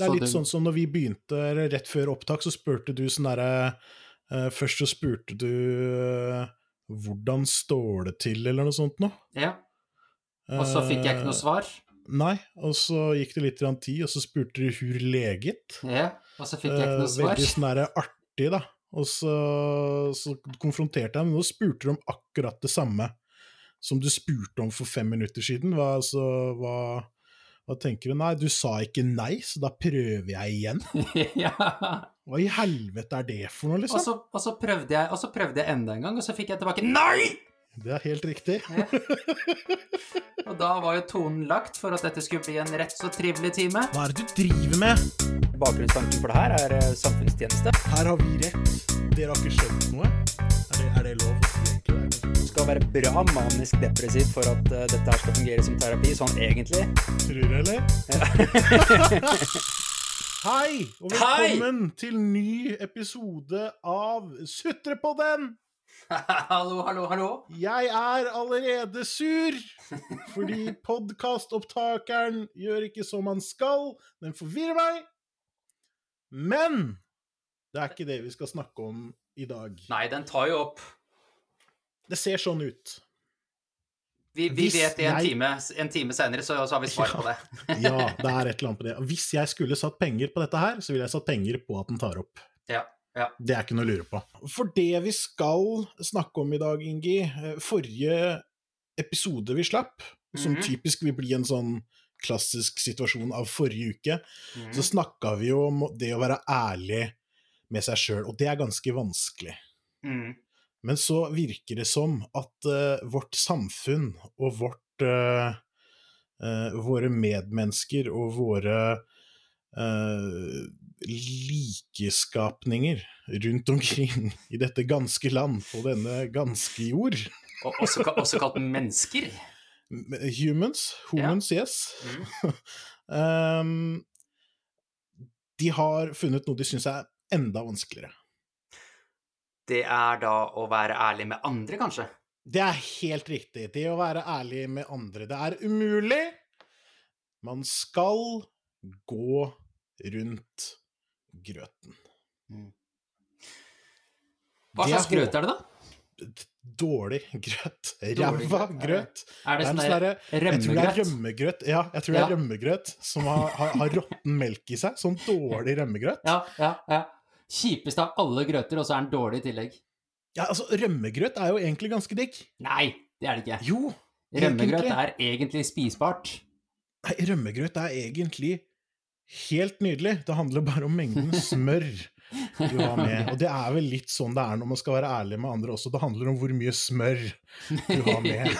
Det er Så litt du- sånn som når vi begynte rett før opptak, så spurte du sånn derre uh, Først så spurte du uh, hvordan står det til, eller noe sånt noe. Ja. Og så fikk jeg ikke noe svar. Nei, og så gikk det litt grann tid, og så spurte du 'hur leget. Ja. Og så fikk jeg ikke Eh, noe svar. Veldig sånn artig, da. Og så, så konfronterte jeg ham, nå spurte du om akkurat det samme som du spurte om for fem minutter siden. Hva, altså, hva, hva tenker du? Nei, du sa ikke nei, så da prøver jeg igjen. ja. Hva i helvete er det for noe, Og liksom? så, og, så prøvde jeg, og så prøvde jeg enda en gang, og så fikk jeg tilbake nei! Det er helt riktig. Og da var jo tonen lagt for at dette skulle bli en rett så trivelig time. Hva er det du driver med? Bakgrunnstanken for det her er eh, samfunnstjeneste. Her har vi rett. Dere har ikke skjønt noe. Er det, er det lov? Du skal være bra manisk depressiv for at uh, dette her skal fungere som terapi, sånn egentlig. Tror du, eller? Hei, og velkommen til ny episode av Sutrepodden! hallo, hallo, hallo. Jeg er allerede sur, fordi podkastopptakeren gjør ikke som han skal. Den forvirrer meg. Men det er ikke det vi skal snakke om i dag. Nei, den tar jo opp. Det ser sånn ut. Vi, vi vet det en jeg- time, en time senere, så, så har vi svar på det. Ja, det er et eller annet på det. Hvis jeg skulle satt penger på dette her, så ville jeg satt penger på at den tar opp. Ja, ja. Det er ikke noe å lure på. For det vi skal snakke om i dag, Ingi eh, Forrige episode vi slapp, som Mhm. typisk vil bli en sånn klassisk situasjon av forrige uke, Mhm. så snakka vi jo om det å være ærlig med seg sjøl, og det er ganske vanskelig. Mm. Men så virker det som at uh, vårt samfunn og vårt uh, uh, Våre medmennesker og våre likeskapninger rundt omkring i dette ganske land, på denne ganske jord Og også, også kalt mennesker. Humans. Humans, humans, yes. Mm. Um, de har funnet noe de syns er enda vanskeligere. Det er da å være ærlig med andre, kanskje? Det er helt riktig. Det å være ærlig med andre. Det er umulig. Man skal gå rundt grøten. Hva slags grøt er det, da? Dårlig grøt. Ræva grøt. Er det er sånn derre rømmegrøt? Jeg tror det er rømmegrøt? rømmegrøt. Ja, jeg tror det er rømmegrøt som har, har, har råtten melk i seg. Sånn dårlig rømmegrøt. Ja, ja, ja. Kjipeste av alle grøter, og så er den dårlig i tillegg. Ja, altså, rømmegrøt er jo egentlig ganske digg. Nei, det er det ikke. Jo, Rømmegrøt egentlig. er egentlig spisbart. Nei, rømmegrøt er egentlig helt nydelig. Det handler bare om mengden smør du har med. Og det er vel litt sånn det er når man skal være ærlig med andre også. Det handler om hvor mye smør du har med.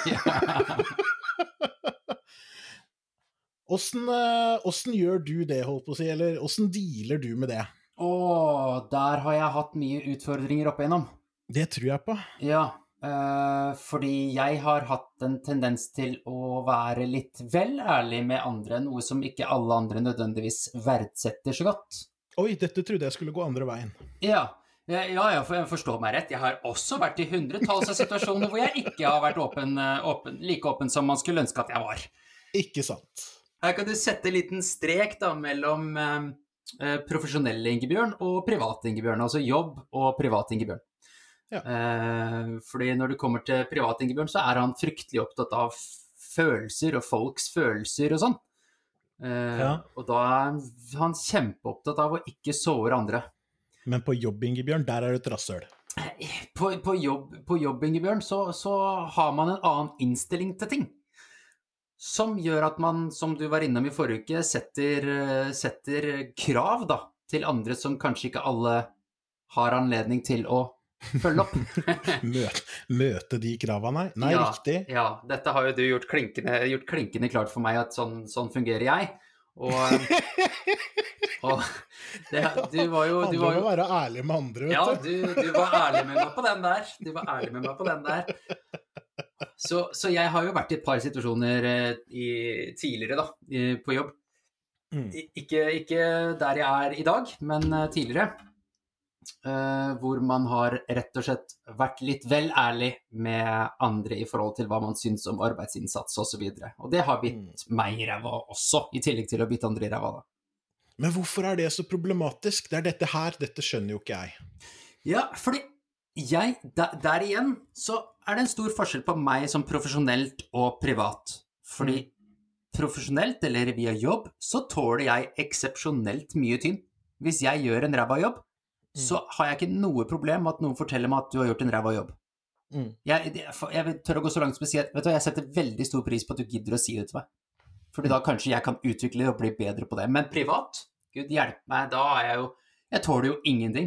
eh, åssen gjør du det, holdt på å si, eller åssen dealer du med det? Å, der har jeg hatt mye utfordringer opp igjennom. Det tror jeg på. Ja, eh, fordi jeg har hatt en tendens til å være litt vel ærlig med andre, noe som ikke alle andre nødvendigvis verdsetter så godt. Oi, dette trodde jeg skulle gå andre veien. Ja, ja, ja, for jeg forstår meg rett. Jeg har også vært i hundretalls av situasjoner hvor jeg ikke har vært åpen, eh, åpen, like åpen som man skulle ønske at jeg var. Ikke sant. Her kan du sette en liten strek da, mellom eh, profesjonelle Ingebjørn og private Ingebjørn, altså jobb og privat Ingebjørn. Ja. Eh, fordi når det kommer til privat Ingebjørn, så er han fryktelig opptatt av følelser og folks følelser og sånn. Eh, Ja. Og da er han kjempeopptatt av å ikke såre andre. Men på jobb, Ingebjørn, der er du et rasshøl. På, på, jobb, på jobb, Ingebjørn, så, så har man en annen innstilling til ting. Som gjør at man, som du var innom i forrige uke, setter, eh, setter krav da, til andre som kanskje ikke alle har anledning til å følge opp. Møte, møte de krava, nei? Nei, Ja. riktig. ja, dette har jo du gjort klinkende, gjort klinkende klart for meg at sånn, sånn fungerer jeg. Og, og det, du var jo, du må var jo å være ærlig med andre, vet Ja, du. du, du var ærlig med meg på den der. Du var ærlig med meg på den der. Så, så jeg har jo vært i et par situasjoner eh, i, tidligere, da, i, på jobb. Mm. Ikke, ikke der jeg er i dag, men eh, tidligere. Uh, hvor man har rett og slett vært litt vel ærlig med andre i forhold til hva man syns om arbeidsinnsats osv. Og, så og det har bitt meg i ræva også, i tillegg til å bite andre i ræva. da. Men hvorfor er det så problematisk? Det er dette her, dette skjønner jo ikke jeg. Ja, fordi jeg der, der igjen så er det en stor forskjell på meg som profesjonelt og privat. Fordi profesjonelt, eller via jobb, så tåler jeg eksepsjonelt mye tynn. Hvis jeg gjør en ræva jobb, så har jeg ikke noe problem med at noen forteller meg at du har gjort en ræva jobb. Mm. Jeg, jeg, tør å gå så langt som å si at vet du, jeg setter veldig stor pris på at du gidder å si det til meg. Fordi da kanskje jeg kan utvikle og bli bedre på det. Men privat, gud hjelpe meg, da er jeg jo Jeg tåler jo ingenting.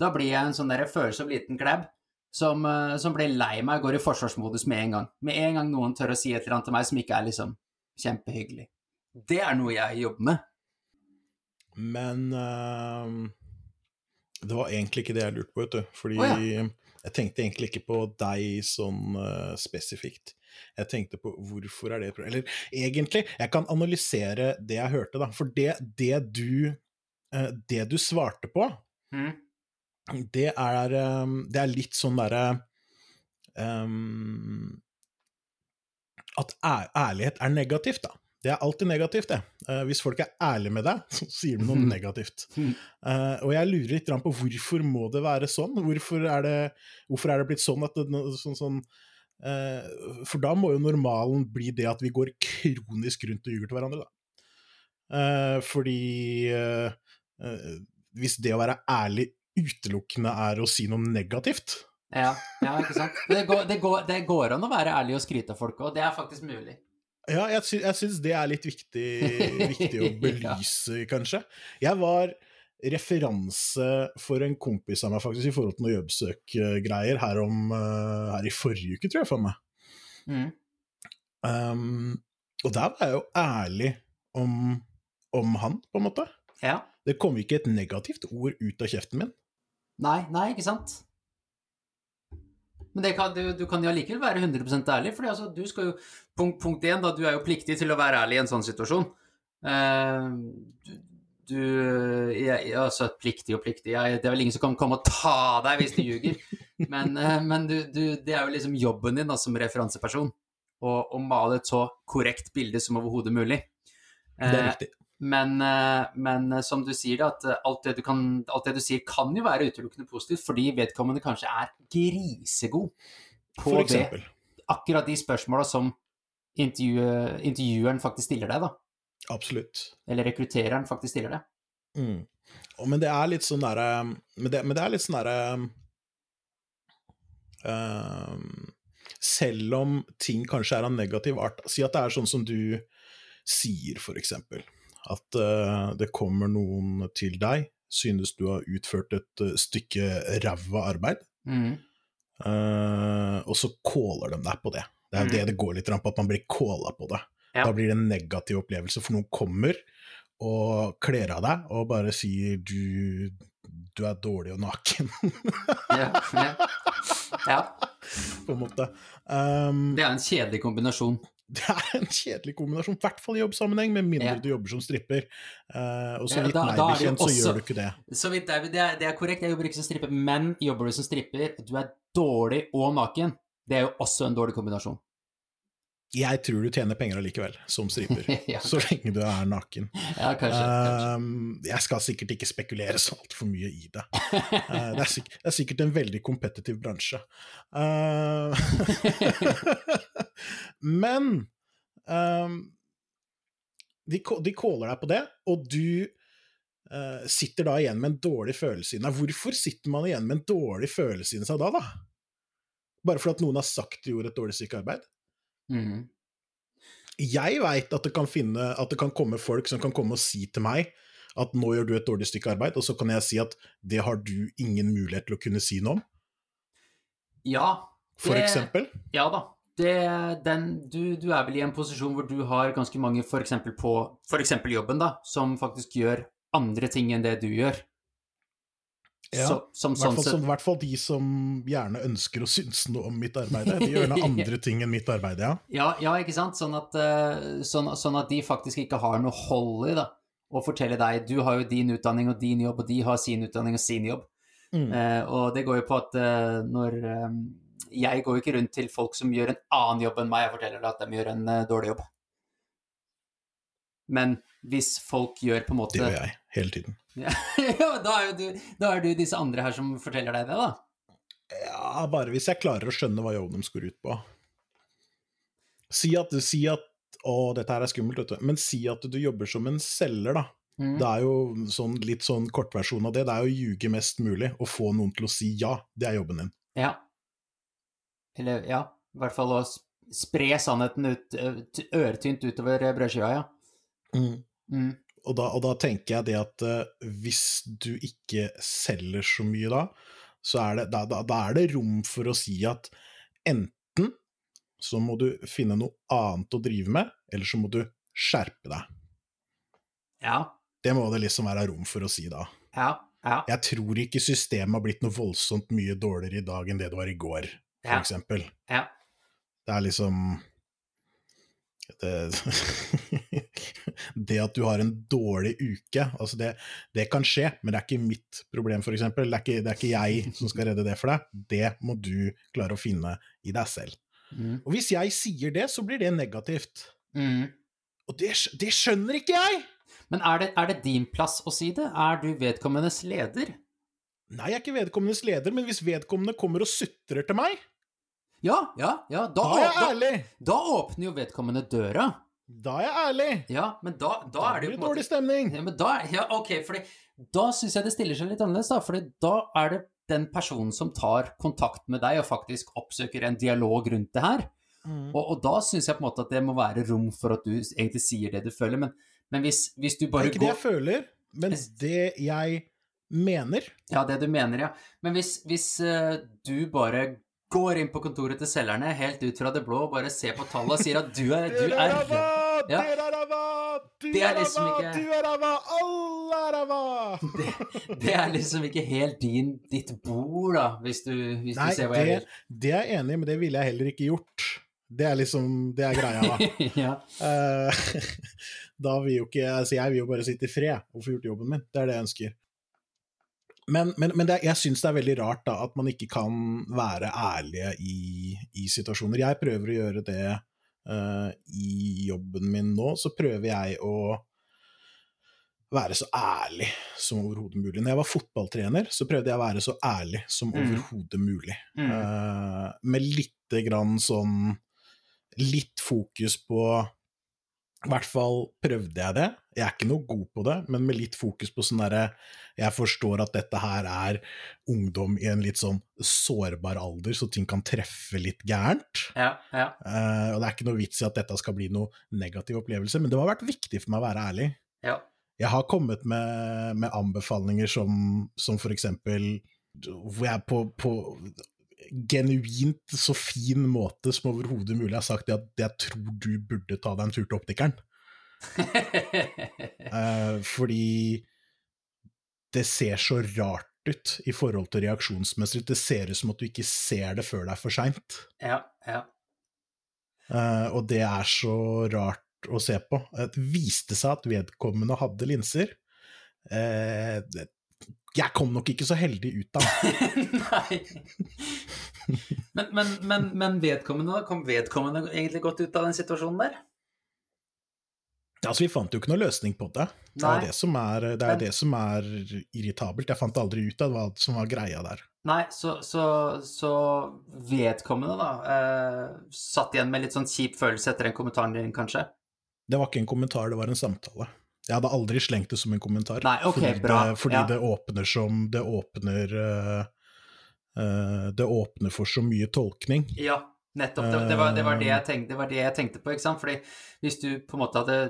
Da blir jeg en sånn der følsom liten klebb som, eh, som blir lei meg og går i forsvarsmodus med en gang. Med en gang noen tør å si et eller annet til meg som ikke er liksom kjempehyggelig. Det er noe jeg jobber med. Men uh, det var egentlig ikke det jeg lurte på, vet du. Fordi Å, jeg tenkte egentlig ikke på deg sånn uh, spesifikt. Jeg tenkte på hvorfor er det et problem Eller egentlig, jeg kan analysere det jeg hørte, da. For det, det du Det du svarte på, Mm. Det er, ehm, det er litt sånn derre um, At ærlighet er negativt, da. Det er alltid negativt, det. Uh, hvis folk er ærlige med deg, så sier de noe negativt. Mhm. Eh, og jeg lurer litt på hvorfor må det være sånn? Hvorfor er det, hvorfor er det blitt sånn at det, sånn, sånn, uh, For da må jo normalen bli det at vi går kronisk rundt og ljuger til hverandre, da. Fordi hvis det å være ærlig utelukkende er å si noe negativt Ja, ja, ikke sant. Det går, det, går, det går an å være ærlig og skryte av folk òg, det er faktisk mulig. Ja, jeg, sy syns det er litt viktig, viktig å Ja. belyse, kanskje. Jeg var referanse for en kompis av meg, faktisk, i forhold til noen jobbsøkgreier her, om, eh, her i forrige uke, tror jeg, for meg. Mm. Um, og der var jeg jo ærlig om, om han, på en måte. Ja. Det kom ikke et negativt ord ut av kjeften min. Nei, nei, ikke sant? Men det kan, du, du kan jo allikevel være 100% ærlig, for altså, du skal jo Punkt, punkt én, da, du er jo pliktig til å være ærlig i en sånn situasjon. Uh, du, du jeg, Altså, pliktig og pliktig jeg, Det er vel ingen som kan komme og ta deg hvis du ljuger, men, uh, men du, du, det er jo liksom jobben din da, som referanseperson å male et så korrekt bilde som overhodet mulig. Det er Eh, riktig. Men, eh, men eh, som du sier, at eh, alt det du, kan, alt det du sier kan jo være utelukkende positivt, fordi vedkommende kanskje er grisegod på det, akkurat de spørsmåla som intervju, intervjueren faktisk stiller deg, da. Absolutt. Eller rekruttereren faktisk stiller deg. Mm. Men det er litt sånn derre men, det- men det er litt sånn derre um, Selv om ting kanskje er av negativ art Si at det er sånn som du sier, for eksempel. At uh, det kommer noen til deg, synes du har utført et eh, stykke ræva arbeid, Mm. uh, og så caller de deg på det. Det er jo Mm. det det går litt på, at man blir calla på det. Ja. Da blir det en negativ opplevelse, for noen kommer og kler av deg og bare sier du, du er dårlig og naken, Ja, ja. ja. på en måte. Um, Det er en kjedelig kombinasjon. det er en kjedelig kombinasjon, i hvert fall i jobbsammenheng, med mindre Ja. du jobber som stripper. Uh, og så Ja, da- meg bekjent, så gjør du ikke det. Så vidt jeg, det, er, det er korrekt, jeg jobber ikke som stripper, men jobber du som stripper, du er dårlig og naken. Det er jo også en dårlig kombinasjon. Jeg tror du tjener penger allikevel, som stripper, Ja, så lenge du er naken. Ja, kanskje. kanskje. Uh, jeg skal sikkert ikke spekulere så altfor mye i det. Uh, det, er sikkert, det er sikkert en veldig kompetitiv bransje. Uh, men um, de, de caller deg på det, og du uh, sitter da igjen med en dårlig følelse inni deg. Hvorfor sitter man igjen med en dårlig følelse inni seg da, da? Bare fordi noen har sagt du gjorde et dårlig stykke arbeid? Mhm. Jeg veit at, det kan at det kan komme folk som kan komme og si til meg at nå gjør du et dårlig stykke arbeid, og så kan jeg si at det har du ingen mulighet til å kunne si noe om, Ja. for eksempel. Ja da. Det, den, du, du er vel i en posisjon hvor du har ganske mange, for eksempel på for eksempel jobben, da, som faktisk gjør andre ting enn det du gjør. Ja, Så, som I hvert sånn fall, hvert fall de som gjerne ønsker å synes noe om mitt arbeid. De gjør noe andre ting enn mitt arbeid, ja. ja, ja, ikke sant? Sånn at, eh, sånn, sånn at de faktisk ikke har noe hold i da, å fortelle deg Du har jo din utdanning og din jobb, og de har sin utdanning og sin jobb. Mm. Eh, og det går jo på at eh, når eh, Jeg går jo ikke rundt til folk som gjør en annen jobb enn meg, jeg forteller deg at de gjør en eh, dårlig jobb. Men hvis folk gjør på en måte Det gjør jeg hele tiden. Ja, da er du, da er du disse andre her som forteller deg det, da. Ja, bare hvis jeg klarer å skjønne hva jobben deres går ut på. Si at, si at Å, dette her er skummelt, vet du. Men si at du jobber som en selger, da. Mm. Det er jo sånn, litt sånn kortversjon av det. Det er å ljuge mest mulig og få noen til å si ja. Det er jobben din. Ja. Eller, ja, i hvert fall å spre sannheten ut, øretynt utover brødskiva, ja. Mm. Og, da, og da tenker jeg det at uh, hvis du ikke selger så mye da, så er det, da, da, da er det rom for å si at enten så må du finne noe annet å drive med, eller så må du skjerpe deg. Ja, Det må det liksom være rom for å si da. ja, ja. Jeg tror ikke systemet har blitt noe voldsomt mye dårligere i dag enn det det var i går, for Ja. eksempel. ja. Det er liksom det, det at du har en dårlig uke, altså det, det kan skje, men det er ikke mitt problem, eksempel. Det er, ikke, det er ikke jeg som skal redde det for deg. Det må du klare å finne i deg selv. Mm. Og hvis jeg sier det, så blir det negativt. Mm. Og det, det skjønner ikke jeg! Men er det, er det din plass å si det? Er du vedkommendes leder? Nei, jeg er ikke vedkommendes leder, men hvis vedkommende kommer og sutrer til meg, Ja, ja, ja. Da, da er jeg ærlig! da åpner jo vedkommende døra. Da er jeg ærlig! Ja, men da, da Da er det jo dårlig stemning. ja, men da, ja, ok, fordi da syns jeg det stiller seg litt annerledes, da. Fordi da er det den personen som tar kontakt med deg og faktisk oppsøker en dialog rundt det her. Mm. Og, og da syns jeg på en måte at det må være rom for at du egentlig sier det du føler. Men, men hvis, hvis du Det er ikke det går jeg føler, men det jeg mener Ja, det du mener, ja. Men hvis, hvis uh, du bare går inn på kontoret til selgerne helt ut fra det blå bare ser på tallet og sier at du er, du er ræva! Ja. Du er ræva! Du Det er liksom ræva! Du er ræva! Alle er ræva! Det er liksom ikke helt din, ditt bord, da, hvis du, hvis Nei, du ser hva jeg gjør. det er jeg enig i, men det ville jeg heller ikke gjort. Det er liksom Det er greia, da. ja. uh, da vil jo ikke Altså, jeg vil jo bare sitte i fred og få gjort jobben min. Det er det jeg ønsker. Men, men, men det, jeg syns det er veldig rart da, at man ikke kan være ærlige i, i situasjoner. Jeg prøver å gjøre det uh, i jobben min nå. Så prøver jeg å være så ærlig som overhodet mulig. Når jeg var fotballtrener, så prøvde jeg å være så ærlig som Mm. overhodet mulig. Mm. Uh, med lite grann sånn Litt fokus på I hvert fall prøvde jeg det. Jeg er ikke noe god på det, men med litt fokus på sånn derre Jeg forstår at dette her er ungdom i en litt sånn sårbar alder, så ting kan treffe litt gærent. Ja, ja. Uh, og det er ikke noe vits i at dette skal bli noe negativ opplevelse, men det har vært viktig for meg å være ærlig. ja. Jeg har kommet med, med anbefalinger som, som for eksempel hvor jeg på, på genuint så fin måte som overhodet mulig har sagt at jeg tror du burde ta deg en tur til optikeren. Eh, fordi det ser så rart ut i forhold til reaksjonsmessig. Det ser ut som at du ikke ser det før det er for seint. ja, ja. Eh, og det er så rart å se på. Det viste seg at vedkommende hadde linser. Eh, det- jeg kom nok ikke så heldig ut av. Nei. Men, men, men, men vedkommende? Kom vedkommende egentlig godt ut av den situasjonen der? Altså, vi fant jo ikke noe løsning på det. Det er det som er, det, er, det som er irritabelt. Jeg fant aldri ut av hva som var greia der. Nei, så, så, så vedkommende, da, eh, satt igjen med litt sånn kjip følelse etter den kommentaren din, kanskje? Det var ikke en kommentar, det var en samtale. Jeg hadde aldri slengt det som en kommentar. Nei, okay, fordi bra, Det, fordi ja. det åpner som Det åpner uh, Det åpner for så mye tolkning. Ja, nettopp. Det, det, var, det, var det, jeg tenkte, det var det jeg tenkte på, ikke sant? Fordi hvis du på en måte hadde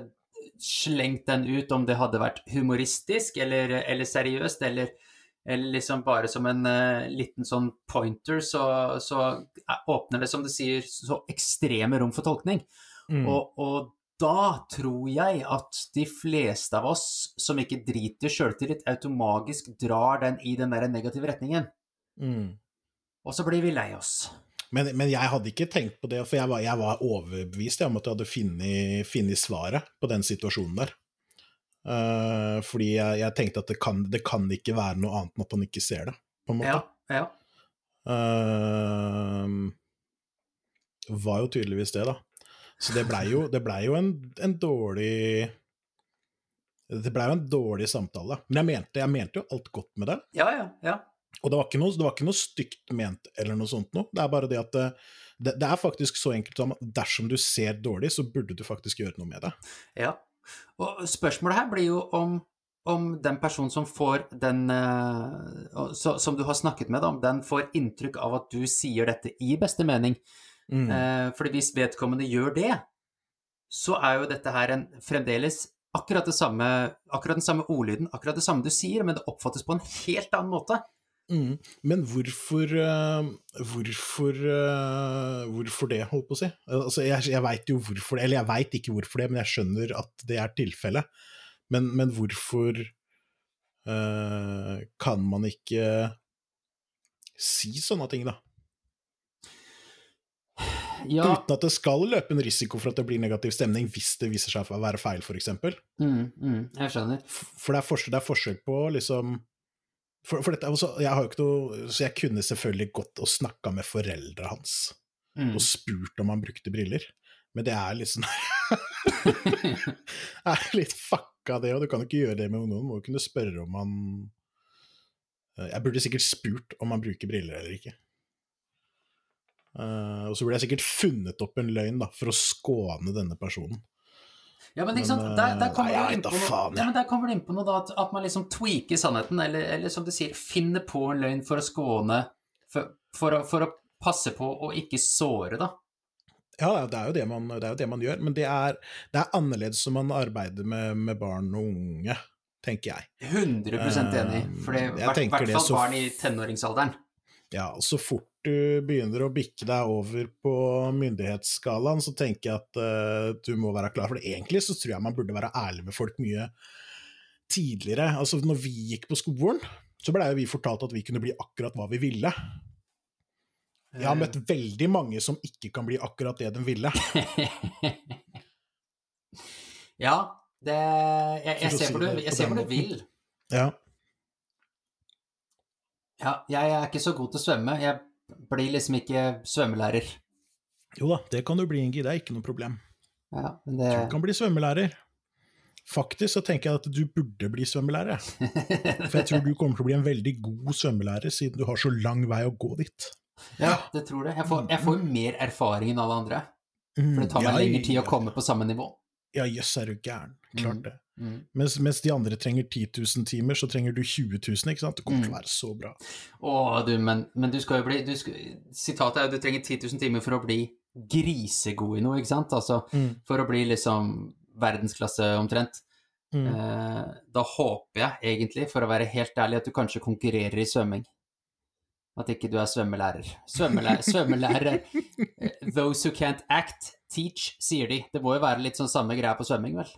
slengt den ut, om det hadde vært humoristisk eller, eller seriøst, eller, eller liksom bare som en uh, liten sånn pointer, så, så åpner det, som du sier, så ekstreme rom for tolkning. Mm. Og, og da tror jeg at de fleste av oss som ikke driter sjøltillit, automatisk drar den i den der negative retningen. Mm. Og så blir vi lei oss. Men, men jeg hadde ikke tenkt på det, for jeg var, jeg var overbevist om at jeg hadde funnet, funnet svaret på den situasjonen der. Uh, fordi jeg, jeg tenkte at det kan, det kan ikke være noe annet enn at han ikke ser det, på en måte. Ja, ja. Uh, var jo tydeligvis det, da. Så det blei jo, det ble jo en, en dårlig Det blei jo en dårlig samtale. Men jeg mente, jeg mente jo alt godt med det. Ja, ja, ja. Og det var ikke noe, det var ikke noe stygt ment eller noe sånt noe. Det er bare det at det, det, det er faktisk så enkelt som at dersom du ser dårlig, så burde du faktisk gjøre noe med det. Ja. Og spørsmålet her blir jo om, om den personen som får den eh, Som du har snakket med, om den får inntrykk av at du sier dette i beste mening. Mm. Eh, fordi hvis vedkommende gjør det, så er jo dette her en fremdeles akkurat, det samme, akkurat den samme ordlyden, akkurat det samme du sier, men det oppfattes på en helt annen måte. Mm. Men hvorfor uh, Hvorfor Hvorfor det, holdt på å si? Altså, jeg jeg veit jo hvorfor det, eller jeg veit ikke hvorfor det, men jeg skjønner at det er tilfellet. Men, men hvorfor uh, kan man ikke si sånne ting, da? Ja, Uten at det skal løpe en risiko for at det blir negativ stemning hvis det viser seg å være feil, f.eks. mm, mm, jeg skjønner. For det er forskjell, det er forskjell på liksom for, for dette, altså, jeg har jo ikke noe, så jeg kunne selvfølgelig gått og snakka med foreldra hans Mm. og spurt om han brukte briller, men det er sånn Det er litt fucka, det, og du kan ikke gjøre det med ungdommen. Må jo kunne spørre om han Eh, Jeg burde sikkert spurt om han bruker briller eller ikke. Eh, og så burde jeg sikkert funnet opp en løgn da, for å skåne denne personen. Ja, men ikke sant, der, der kommer nei, du inn ja, inn på noe da, at, at man liksom tweaker sannheten, eller, eller som du sier, finner på en løgn for å skåne, for, for, å, for å passe på å ikke såre, da. Ja, det er jo det man, det jo det man gjør, men det er, det er annerledes som man arbeider med, med barn og unge, tenker jeg. 100% enig, for det er i hvert fall barn i tenåringsalderen. Ja, og så fort du begynner å bikke deg over på myndighetsskalaen, så tenker jeg at uh, du må være klar for det. Egentlig så tror jeg man burde være ærlig med folk mye tidligere. Altså, når vi gikk på skolen, så blei vi fortalt at vi kunne bli akkurat hva vi ville. Jeg har møtt veldig mange som ikke kan bli akkurat det de ville. ja, det Jeg, jeg ser hvor du, du vil. Ja. Ja, jeg er ikke så god til å svømme. Jeg blir liksom ikke svømmelærer. Jo da, det kan du bli, Ingi. Det er ikke noe problem. Ja, men det Du kan bli svømmelærer. Faktisk så tenker jeg at du burde bli svømmelærer. For jeg tror du kommer til å bli en veldig god svømmelærer, siden du har så lang vei å gå dit. Ja, det tror det. Jeg får, jeg får jo mer erfaring enn alle andre. For det tar meg lengre tid å komme på samme nivå. Ja, jøss, er du gæren. Klart Mm. det. Mm. Mens, mens de andre trenger 10 000 timer, så trenger du 20 000, ikke sant? Det kommer til å Mm. være så bra. Å, du, men, men du skal jo bli du skal, Sitatet er jo du trenger 10 000 timer for å bli grisegod i noe, ikke sant? Altså for å bli liksom verdensklasse omtrent. Mm. Eh, da håper jeg egentlig, for å være helt ærlig, at du kanskje konkurrerer i svømming. At ikke du er svømmelærer. Svømmelærer, svømmelærer eh, Those who can't act, teach, sier de. Det må jo være litt sånn samme greia på svømming, vel?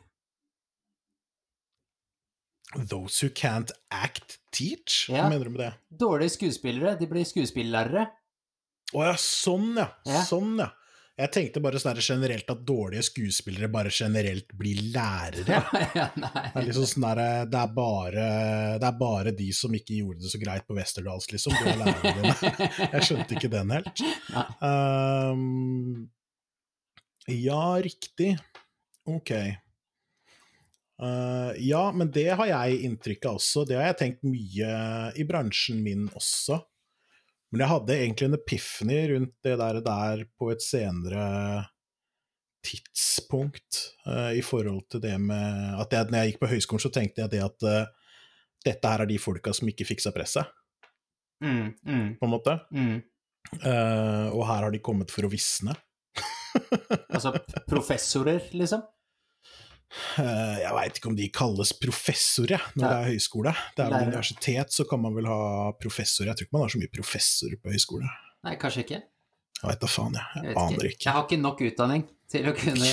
Those who can't act, teach? Ja. Hva mener du med det? Dårlige skuespillere, de blir skuespillærere. Å ja, sånn ja. Ja. Sånn ja. Jeg tenkte bare sånn generelt at dårlige skuespillere bare generelt blir lærere. ja. Det er liksom sånn der, det, er bare, det er bare de som ikke gjorde det så greit på Westerdals, liksom. Du er lærerne dine. Jeg skjønte ikke den helt. Ehm, ja, riktig. Ok. Uh, ja, men det har jeg inntrykk av også. Det har jeg tenkt mye i bransjen min også. Men jeg hadde egentlig en epiphany rundt det der, der på et senere tidspunkt, uh, i forhold til det med at jeg, når jeg gikk på høyskolen, så tenkte jeg det at uh, dette her er de folka som ikke fiksa presset, Mm, mm, på en måte. mm. Uh, og her har de kommet for å visne. Altså professorer, liksom? Eh, jeg veit ikke om de kalles professorer når Nei. det er høyskole. Det er vel universitet, så kan man vel ha professorer. Jeg tror ikke man har så mye professorer på høyskole. Nei, kanskje ikke. Jeg veit da faen, jeg. Jeg Jeg aner aner ikke. Jeg har ikke nok utdanning til å kunne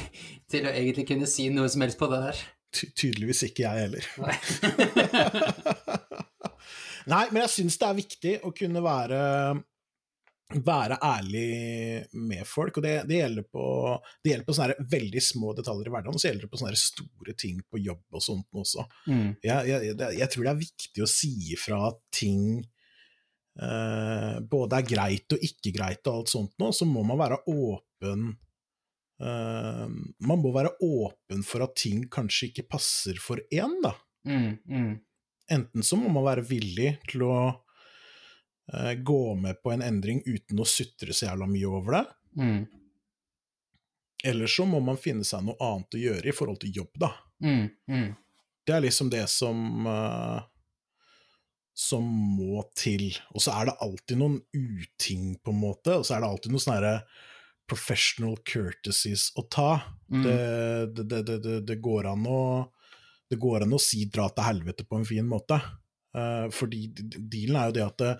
Til å egentlig kunne si noe som helst på det der. Ty tydeligvis ikke jeg heller. Nei. Nei, men jeg syns det er viktig å kunne være være ærlig med folk, og det, det gjelder på, det gjelder på sånne veldig små detaljer i hverdagen, og så gjelder det på sånne store ting på jobb og sånt også. Mm. jeg, jeg, jeg tror det er viktig å si ifra at ting eh, både er greit og ikke greit og alt sånt nå, så må man være åpen eh, Man må være åpen for at ting kanskje ikke passer for én, da. Mm, mm. Enten så må man være villig til å eh, gå med på en endring uten å sutre så jævla mye over det, Mm, eller så må man finne seg noe annet å gjøre i forhold til jobb, da. mm, mm. Det er liksom det som eh, som må til. Og så er det alltid noen uting, på en måte, og så er det alltid noen sånne herre professional courtesies å ta. Mm. Det, det, det, det, går an å det går an å si 'dra til helvete' på en fin måte. Eh, fordi dealen er jo det at det,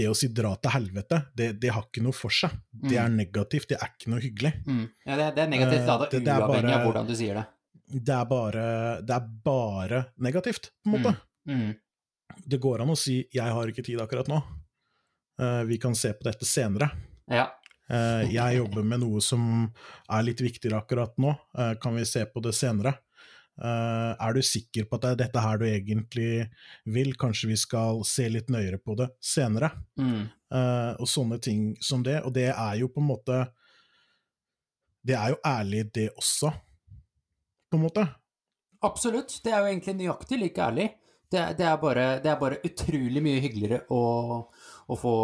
det å si 'dra til helvete', det, det har ikke noe for seg. Det er negativt, det er ikke noe hyggelig. Mm. Ja, det, det er negativt da, lada, det- er uavhengig bare- av hvordan du sier det. Det er bare, det er bare negativt, på en måte. Mm. Det går an å si 'jeg har ikke tid akkurat nå', uh, vi kan se på dette senere'. Ja. Uh, jeg jobber med noe som er litt viktigere akkurat nå, Eh, kan vi se på det senere? Eh, er du sikker på at det er dette her du egentlig vil? Kanskje vi skal se litt nøyere på det senere? Mm. Uh, og sånne ting som det. Og det er jo på en måte Det er jo ærlig, det også, på en måte. Absolutt. Det er jo egentlig nøyaktig like ærlig. Det, det, er, bare, det er bare utrolig mye hyggeligere å, å få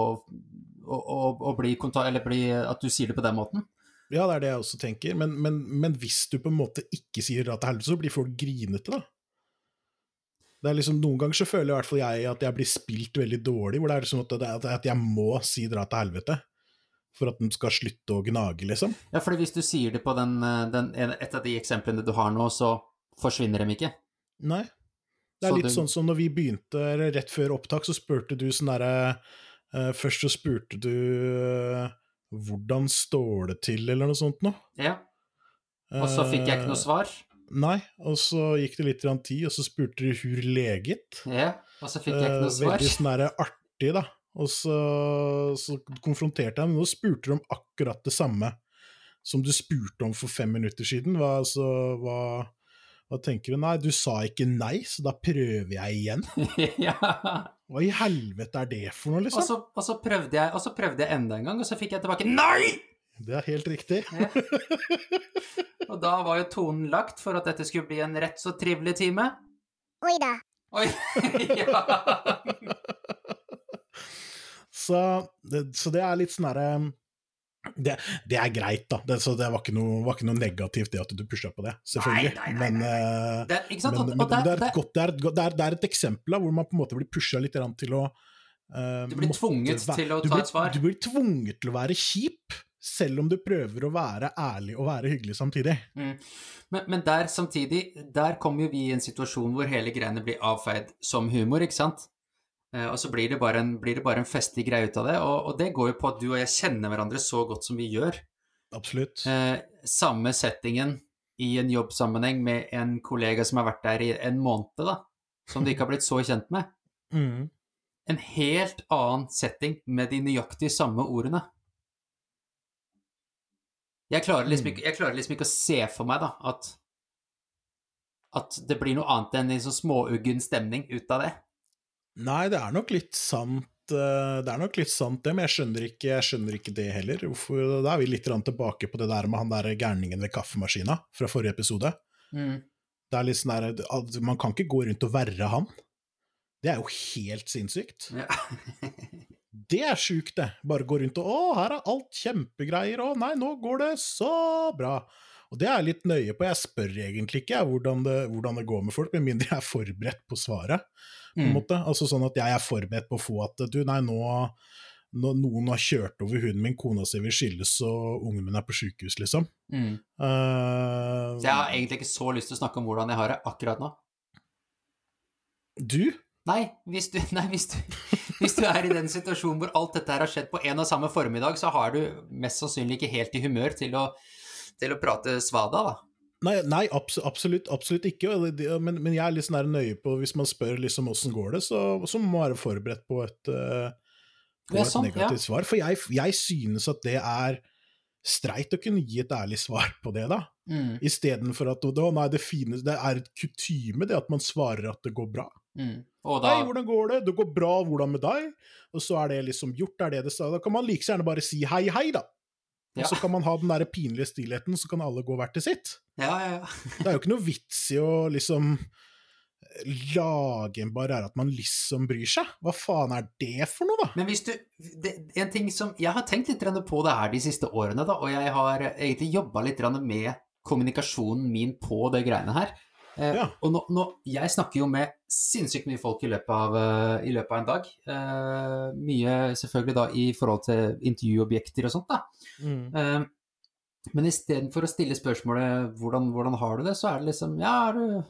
å, å bli kontakt... Eller bli, at du sier det på den måten. Ja, det er det jeg også tenker, men, men, men hvis du på en måte ikke sier dra til helvete, så blir folk grinete, da. Det er liksom, Noen ganger så føler i hvert fall jeg at jeg blir spilt veldig dårlig, hvor det er liksom at, at jeg må si dra til helvete for at den skal slutte å gnage, liksom. Ja, for hvis du sier det på den, den, et av de eksemplene du har nå, så forsvinner de ikke. Nei. Det er Så litt du- sånn som når vi begynte rett før opptak, så spurte du sånn derre uh, Først så spurte du eh, hvordan står det til, eller noe sånt noe. Ja. Og så fikk jeg ikke noe Eh, svar. Nei, og så gikk det litt tid, og så spurte du hur leget. Ja. Og så fikk jeg ikke Eh, noe svar. Veldig sånn der artig, da. Og så, så konfronterte jeg dem, og nå spurte de om akkurat det samme som du spurte om for fem minutter siden. Hva, altså, hva, hva tenker du? Nei, du sa ikke nei, så da prøver jeg igjen. ja. Hva i helvete er det for noe, Og liksom? så, og, så prøvde jeg, og så prøvde jeg enda en gang, og så fikk jeg tilbake Nei! Det er helt riktig. Og da var jo tonen lagt for at dette skulle bli en rett så trivelig time. Oi da. Oi! ja. Så det, så det er litt sånn derre det, det er greit, da. Det, så det var ikke, noe, var ikke noe negativt det at du pusha på det, selvfølgelig. Nei, nei, nei, Men, eh, Det, er et eksempel da, hvor man på en måte blir pusha litt til å uh, Du blir måtte tvunget væ- til å ta blir, et svar. Du blir tvunget til å være kjip, selv om du prøver å være ærlig og være hyggelig samtidig. Mm. Men, men der samtidig, der kommer jo vi i en situasjon hvor hele greiene blir avfeid som humor, ikke sant? Eh, og så blir det bare en, blir det bare en festlig greie ut av det, og, og det går jo på at du og jeg kjenner hverandre så godt som vi gjør. Absolutt. Eh, samme settingen i en jobbsammenheng med en kollega som har vært der i en måned, da, som du ikke har blitt så kjent med. Mm. En helt annen setting med de nøyaktig samme ordene. Jeg klarer liksom Mm. ikke, jeg klarer liksom ikke å se for meg da, at, at det blir noe annet enn en sånn småuggen stemning ut av det. Nei, det er nok litt sant eh, det er nok litt sant det, men jeg skjønner ikke, jeg skjønner ikke det heller. Hvorfor, da er vi litt tilbake på det der med han der gærningen ved kaffemaskina fra forrige episode. Mm. Det er litt sånn der, Man kan ikke gå rundt og verre han. Det er jo helt sinnssykt. Ja. Det er sjukt, det. Bare gå rundt og 'Å, her er alt kjempegreier', 'Å nei, nå går det så bra'. Og det er jeg litt nøye på. Jeg spør egentlig ikke hvordan, det, hvordan det går med folk, med mindre jeg er forberedt på svaret. På en Mm. måte. Altså sånn at jeg er forberedt på å få at du, nei, nå, nå noen har kjørt over hunden min, kona si vil skilles, og ungen min er på sjukehus, liksom. Mm. Uh, Så jeg har egentlig ikke så lyst til å snakke om hvordan jeg har det akkurat nå. Du? Nei, hvis du, nei hvis, du, hvis du er i den situasjonen hvor alt dette her har skjedd på en og samme formiddag, så har du mest sannsynlig ikke helt i humør til å, til å prate svada, da. Nei, nei abs absolutt, absolutt ikke. Men, men jeg er litt sånn nøye på, hvis man spør liksom åssen går det, så, så må man være forberedt på et, eh, på et sant, negativt svar. For jeg, jeg synes at det er streit å kunne gi et ærlig svar på det, da. Mm, Istedenfor at å, nei, det, fine, det er et kutyme det at man svarer at det går bra. mm. Da Hei, hvordan går det? Det går bra, hvordan med deg? Og så er det liksom gjort, er det det. Da kan man like gjerne bare si hei, hei, da. Og så kan man ha den der pinlige stillheten, så kan alle gå hvert til sitt. Ja, ja, ja. Det er jo ikke noe vits i å liksom lage en barriere at man liksom bryr seg. Hva faen er det for noe, da? Men hvis du det, En ting som Jeg har tenkt litt på det her de siste årene, da, og jeg har egentlig jobba litt med kommunikasjonen min på det greiene her. Eh, Ja. Og nå, nå, jeg snakker jo med sinnssykt mye folk i løpet av, eh, i løpet av en dag. Eh, mye selvfølgelig da i forhold til intervjuobjekter og sånt, da. Eh, men istedenfor å stille spørsmålet hvordan, 'hvordan har du det', så er det liksom Ja, har, du,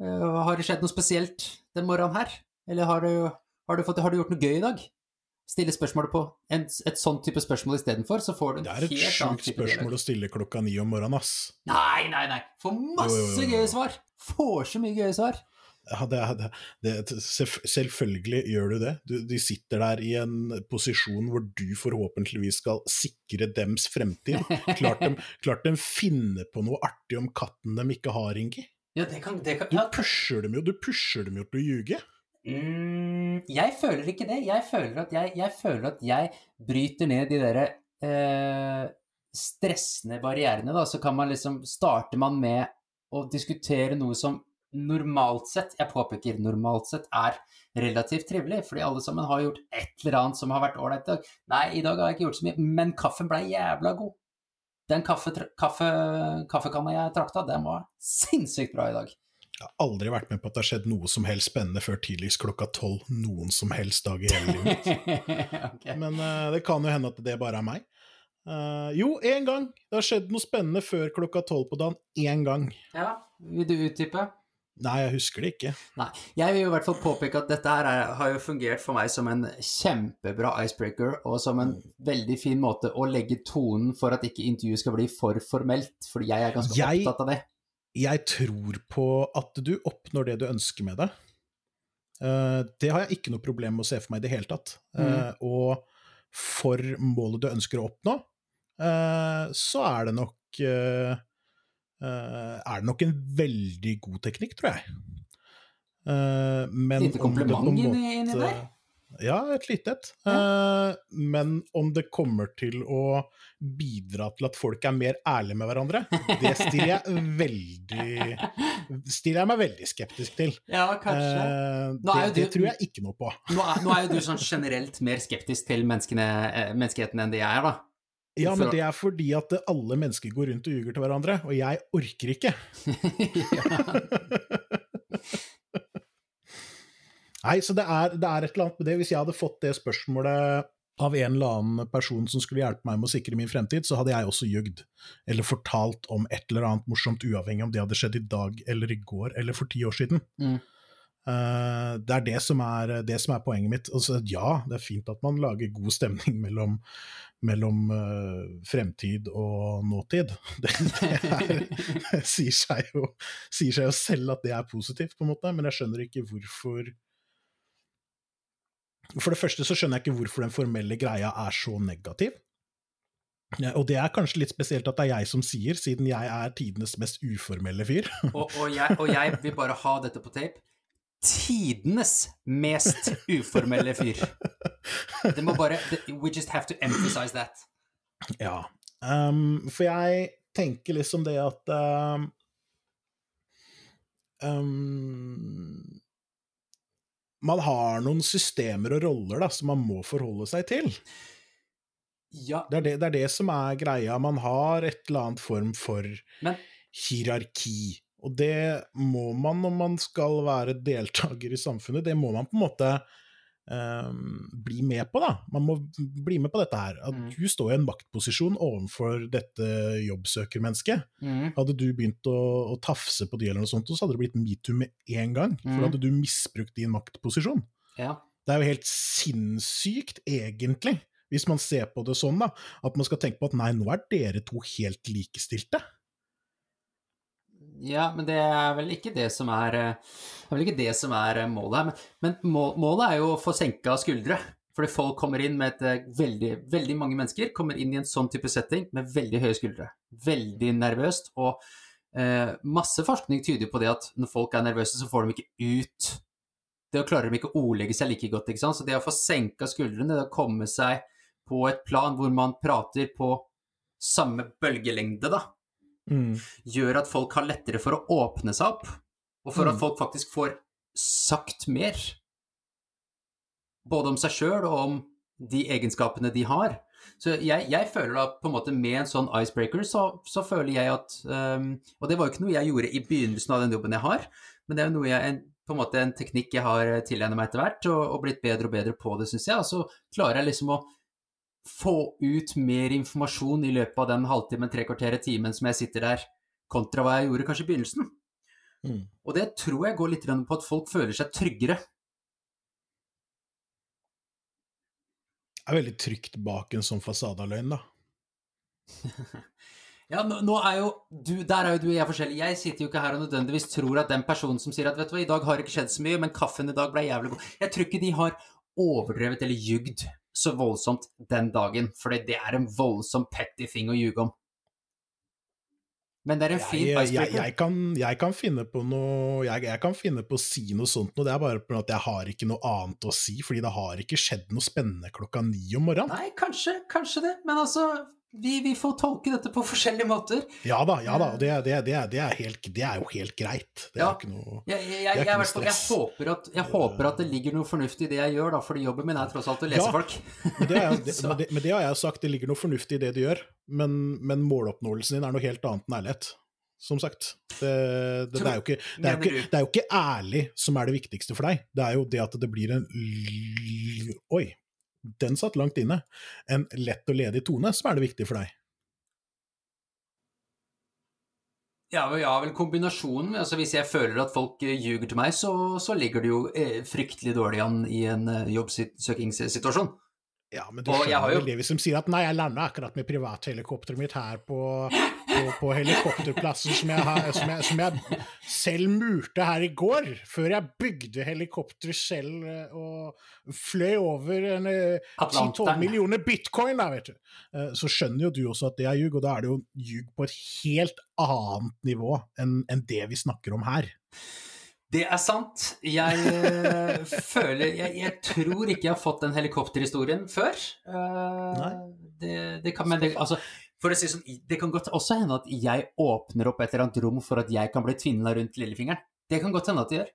uh, har det skjedd noe spesielt den morgenen her? Eller har du, har du, fått, har du gjort noe gøy i dag? Stille spørsmålet på en, et sånn type spørsmål istedenfor, så får du en helt annen type Det er et sjukt spørsmål å stille klokka ni om morgenen, ass. Nei, nei, nei! Får masse Jo, jo, jo, jo. gøye svar! Får så mye gøye svar. Ja, det, det, det, selvfølgelig gjør du det. Du, de sitter der i en posisjon hvor du forhåpentligvis skal sikre dems fremtid. Klart de, klart de finner på noe artig om katten de ikke har, Ingi. Ja, det kan, det kan Du pusher dem jo, du pusher dem jo til å ljuge. Mm, jeg føler ikke det. Jeg føler at jeg, jeg, føler at jeg bryter ned de derre eh, stressende barrierene, da. Så kan man liksom Starter man med å diskutere noe som normalt sett, jeg påpeker normalt sett, er relativt trivelig, fordi alle sammen har gjort et eller annet som har vært ålreit i. Nei, i dag har jeg ikke gjort så mye, men kaffen ble jævla god. Den kaffe, kaffe, kaffekanna jeg trakta, den var sinnssykt bra i dag. Jeg har aldri vært med på at det har skjedd noe som helst spennende før tidligst klokka tolv noen som helst dag i hele livet okay. Men uh, det kan jo hende at det bare er meg. Uh, jo, én gang. Det har skjedd noe spennende før klokka tolv på dagen. Én gang. Ja, vil du utdype? Nei, jeg husker det ikke. Nei. Jeg vil jo i hvert fall påpeke at dette her er, har jo fungert for meg som en kjempebra icebreaker, og som en veldig fin måte å legge tonen for at ikke intervjuet skal bli for formelt, fordi jeg er ganske Jeg- opptatt av det. Jeg tror på at du oppnår det du ønsker med det. Uh, det har jeg ikke noe problem med å se for meg i det hele tatt. Eh, og for målet du ønsker å oppnå, uh, så er det nok er det nok en veldig god teknikk, tror jeg. Men Lite kompliment inni der. Ja, et lite et. Eh, men om det kommer til å bidra til at folk er mer ærlige med hverandre, det stiller jeg veldig Stiller jeg meg veldig skeptisk til. Ja, kanskje. Eh, det, du- det tror jeg ikke noe på. Nå er, nå er jo du sånn generelt mer skeptisk til eh, menneskeheten enn det jeg er, da. Ja, men det er fordi at alle mennesker går rundt og ljuger til hverandre, og jeg orker ikke. Nei, så det er, det er et eller annet med det. Hvis jeg hadde fått det spørsmålet av en eller annen person som skulle hjelpe meg med å sikre min fremtid, så hadde jeg også ljugd. Eller fortalt om et eller annet morsomt, uavhengig om det hadde skjedd i dag eller i går eller for ti år siden. Mm. Uh, det er det som er, det som er poenget mitt. Altså, ja, det er fint at man lager god stemning mellom, mellom uh, fremtid og nåtid. Det, det er, sier, seg jo, sier seg jo selv at det er positivt, på en måte, men jeg skjønner ikke hvorfor For det første så skjønner jeg ikke hvorfor den formelle greia er så negativ. Og det er kanskje litt spesielt at det er jeg som sier, siden jeg er tidenes mest uformelle fyr. Og, og, jeg, og jeg vil bare ha dette på tape. Tidenes mest uformelle fyr. Det må bare We just have to emphasize that. Ja, um, for jeg tenker liksom det at um, um, Man har noen systemer og roller da, som man må forholde seg til. Ja, Det er det, det er det som er greia. Man har et eller annet form for Men- hierarki. Og det må man når man skal være deltaker i samfunnet. Det må man på en måte bli med på, da. Man må bli med på dette her. At Mm. du står i en maktposisjon overfor dette jobbsøkermennesket. mm, Hadde du begynt å, å tafse på de eller noe sånt, så hadde det blitt metoo med en gang. For Mm. da hadde du misbrukt din maktposisjon. ja. Det er jo helt sinnssykt, egentlig, hvis man ser på det sånn, da. At man skal tenke på at nei, nå er dere to helt likestilte. Ja, men det er vel ikke det som er eh, er vel ikke det som er eh, målet her. Men, men må- målet er jo å få senka skuldre. Fordi folk kommer inn med et eh, veldig Veldig mange mennesker kommer inn i en sånn type setting med veldig høye skuldre. Veldig nervøst. Og eh, masse forskning tyder på det at når folk er nervøse, så får de ikke ut Det klarer de ikke å ordlegge seg like godt. ikke sant? Så det å få senka skuldrene, det å komme seg på et plan hvor man prater på samme bølgelengde, da, Mm. gjør at folk har lettere for å åpne seg opp, og for Mm. at folk faktisk får sagt mer. Både om seg sjøl og om de egenskapene de har. Så jeg, jeg føler da på en måte med en sånn icebreaker, så, så føler jeg at um, Og det var jo ikke noe jeg gjorde i begynnelsen av den jobben jeg har, men det er jo noe jeg, en, på en måte en teknikk jeg har tilegnet meg etter hvert, og, og blitt bedre og bedre på det, syns jeg. Og så klarer jeg liksom å få ut mer informasjon i løpet av den halvtimen, tre kvarteret, timen som jeg sitter der, kontra hva jeg gjorde kanskje i begynnelsen. Mm. Og det tror jeg går litt på at folk føler seg tryggere. Det er veldig trygt bak en sånn fasade av løgn, da. Ja, nå, nå er jo du, Der er jo du og jeg forskjellige. Jeg sitter jo ikke her og nødvendigvis tror at den personen som sier at vet du hva, i dag har det ikke skjedd så mye, men kaffen i dag ble jævlig god Jeg tror ikke de har overdrevet eller ljugd så voldsomt den dagen, for det er en voldsom petty ting å ljuge om. Men det er en fin Jeg, jeg, jeg, kan, jeg kan finne på noe jeg, jeg kan finne på å si noe sånt noe, det er bare på at jeg har ikke noe annet å si, fordi det har ikke skjedd noe spennende klokka ni om morgenen. Nei, kanskje, kanskje det, men altså vi, vi får tolke dette på forskjellige måter. Ja da, ja da, det, det, det, er- det, er helt, det er jo helt greit. Det er Ja. ikke noe Jeg, jeg, jeg, er ikke noe stress. håper at, jeg håper at det ligger noe fornuftig i det jeg gjør, da, fordi jobben min er tross alt å lese Ja. folk. Men det, er, men, det, men det har jeg sagt, det ligger noe fornuftig i det du gjør, men, men måloppnåelsen din er noe helt annet enn ærlighet. Som sagt. Det, det, det, er jo ikke, er jo ikke, det er jo ikke ærlig som er det viktigste for deg, det er jo det at det blir en l- Oi, den satt langt inne. En lett og ledig tone som er det viktige for deg. Ja, ja, vel kombinasjonen. Altså, hvis jeg føler at folk eh, ljuger til meg, så, så ligger det jo eh, fryktelig dårlig an i en eh, jobbsøkingssituasjon. Ja, men du Og skjønner jo- det hvis de sier at nei, jeg landa akkurat med privathelikopteret mitt her på, på, på helikopterplassen som jeg, har, som, jeg, som jeg selv murte her i går, før jeg bygde helikopter selv eh, og fløy over eh, 10-12 millioner bitcoin, der, vet du. Eh, Så skjønner jo du også at det er ljug, og da er det jo ljug på et helt annet nivå enn enn det vi snakker om her. Det er sant. Jeg eh, føler jeg, jeg tror ikke jeg har fått den helikopterhistorien før. Uh, det, det kan, men det, altså, for å si sånn, det kan godt også hende at jeg åpner opp et eller annet rom for at jeg kan bli tvinna rundt lillefingeren. Det kan godt hende at det gjør.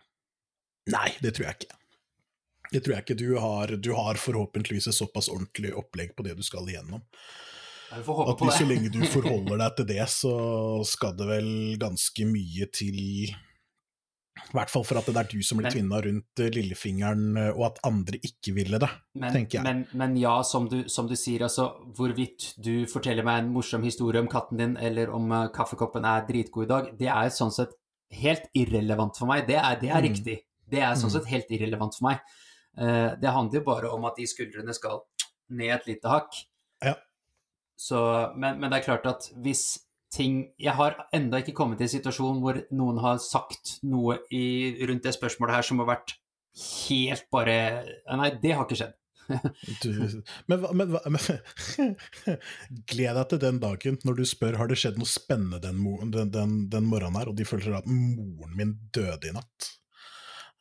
Nei, det tror jeg ikke. Det tror jeg ikke. Du har, du har forhåpentligvis et såpass ordentlig opplegg på det du skal igjennom. At hvis så lenge du forholder deg til det, så skal det vel ganske mye til I hvert fall for at det er du som blir tvinna rundt eh, lillefingeren, eh, og at andre ikke ville det. Men, tenker jeg. men, men ja, som du, som du sier, altså hvorvidt du forteller meg en morsom historie om katten din, eller om uh, kaffekoppen er dritgod i dag, det er sånn sett helt irrelevant for meg. Det er, det er Mm. riktig. Det er sånn Mm. sett helt irrelevant for meg. Uh, det handler jo bare om at de skuldrene skal ned et lite hakk. Ja. Så, men, men det er klart at hvis ting Jeg har enda ikke kommet i en situasjon hvor noen har sagt noe i, rundt det spørsmålet her som har vært helt bare Nei, det har ikke skjedd. Du, men, men, men Gled deg til den dagen når du spør har det skjedd noe spennende den, den, den, den morgenen her, og de føler at moren min døde i natt.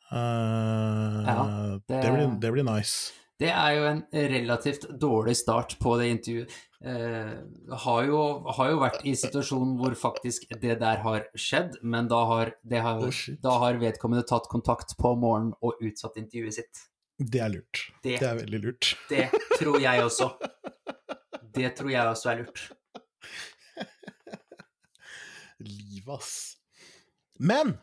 Uh, Ja, det... det- blir, det blir nice. Det er jo en relativt dårlig start på det intervjuet. Eh, har, jo, har jo vært i situasjonen hvor faktisk det der har skjedd, men da har, det har, oh, da har vedkommende tatt kontakt på morgenen og utsatt intervjuet sitt. Det er lurt. Det, Det er veldig lurt. det tror jeg også. Det tror jeg også er lurt. Livet, ass. Men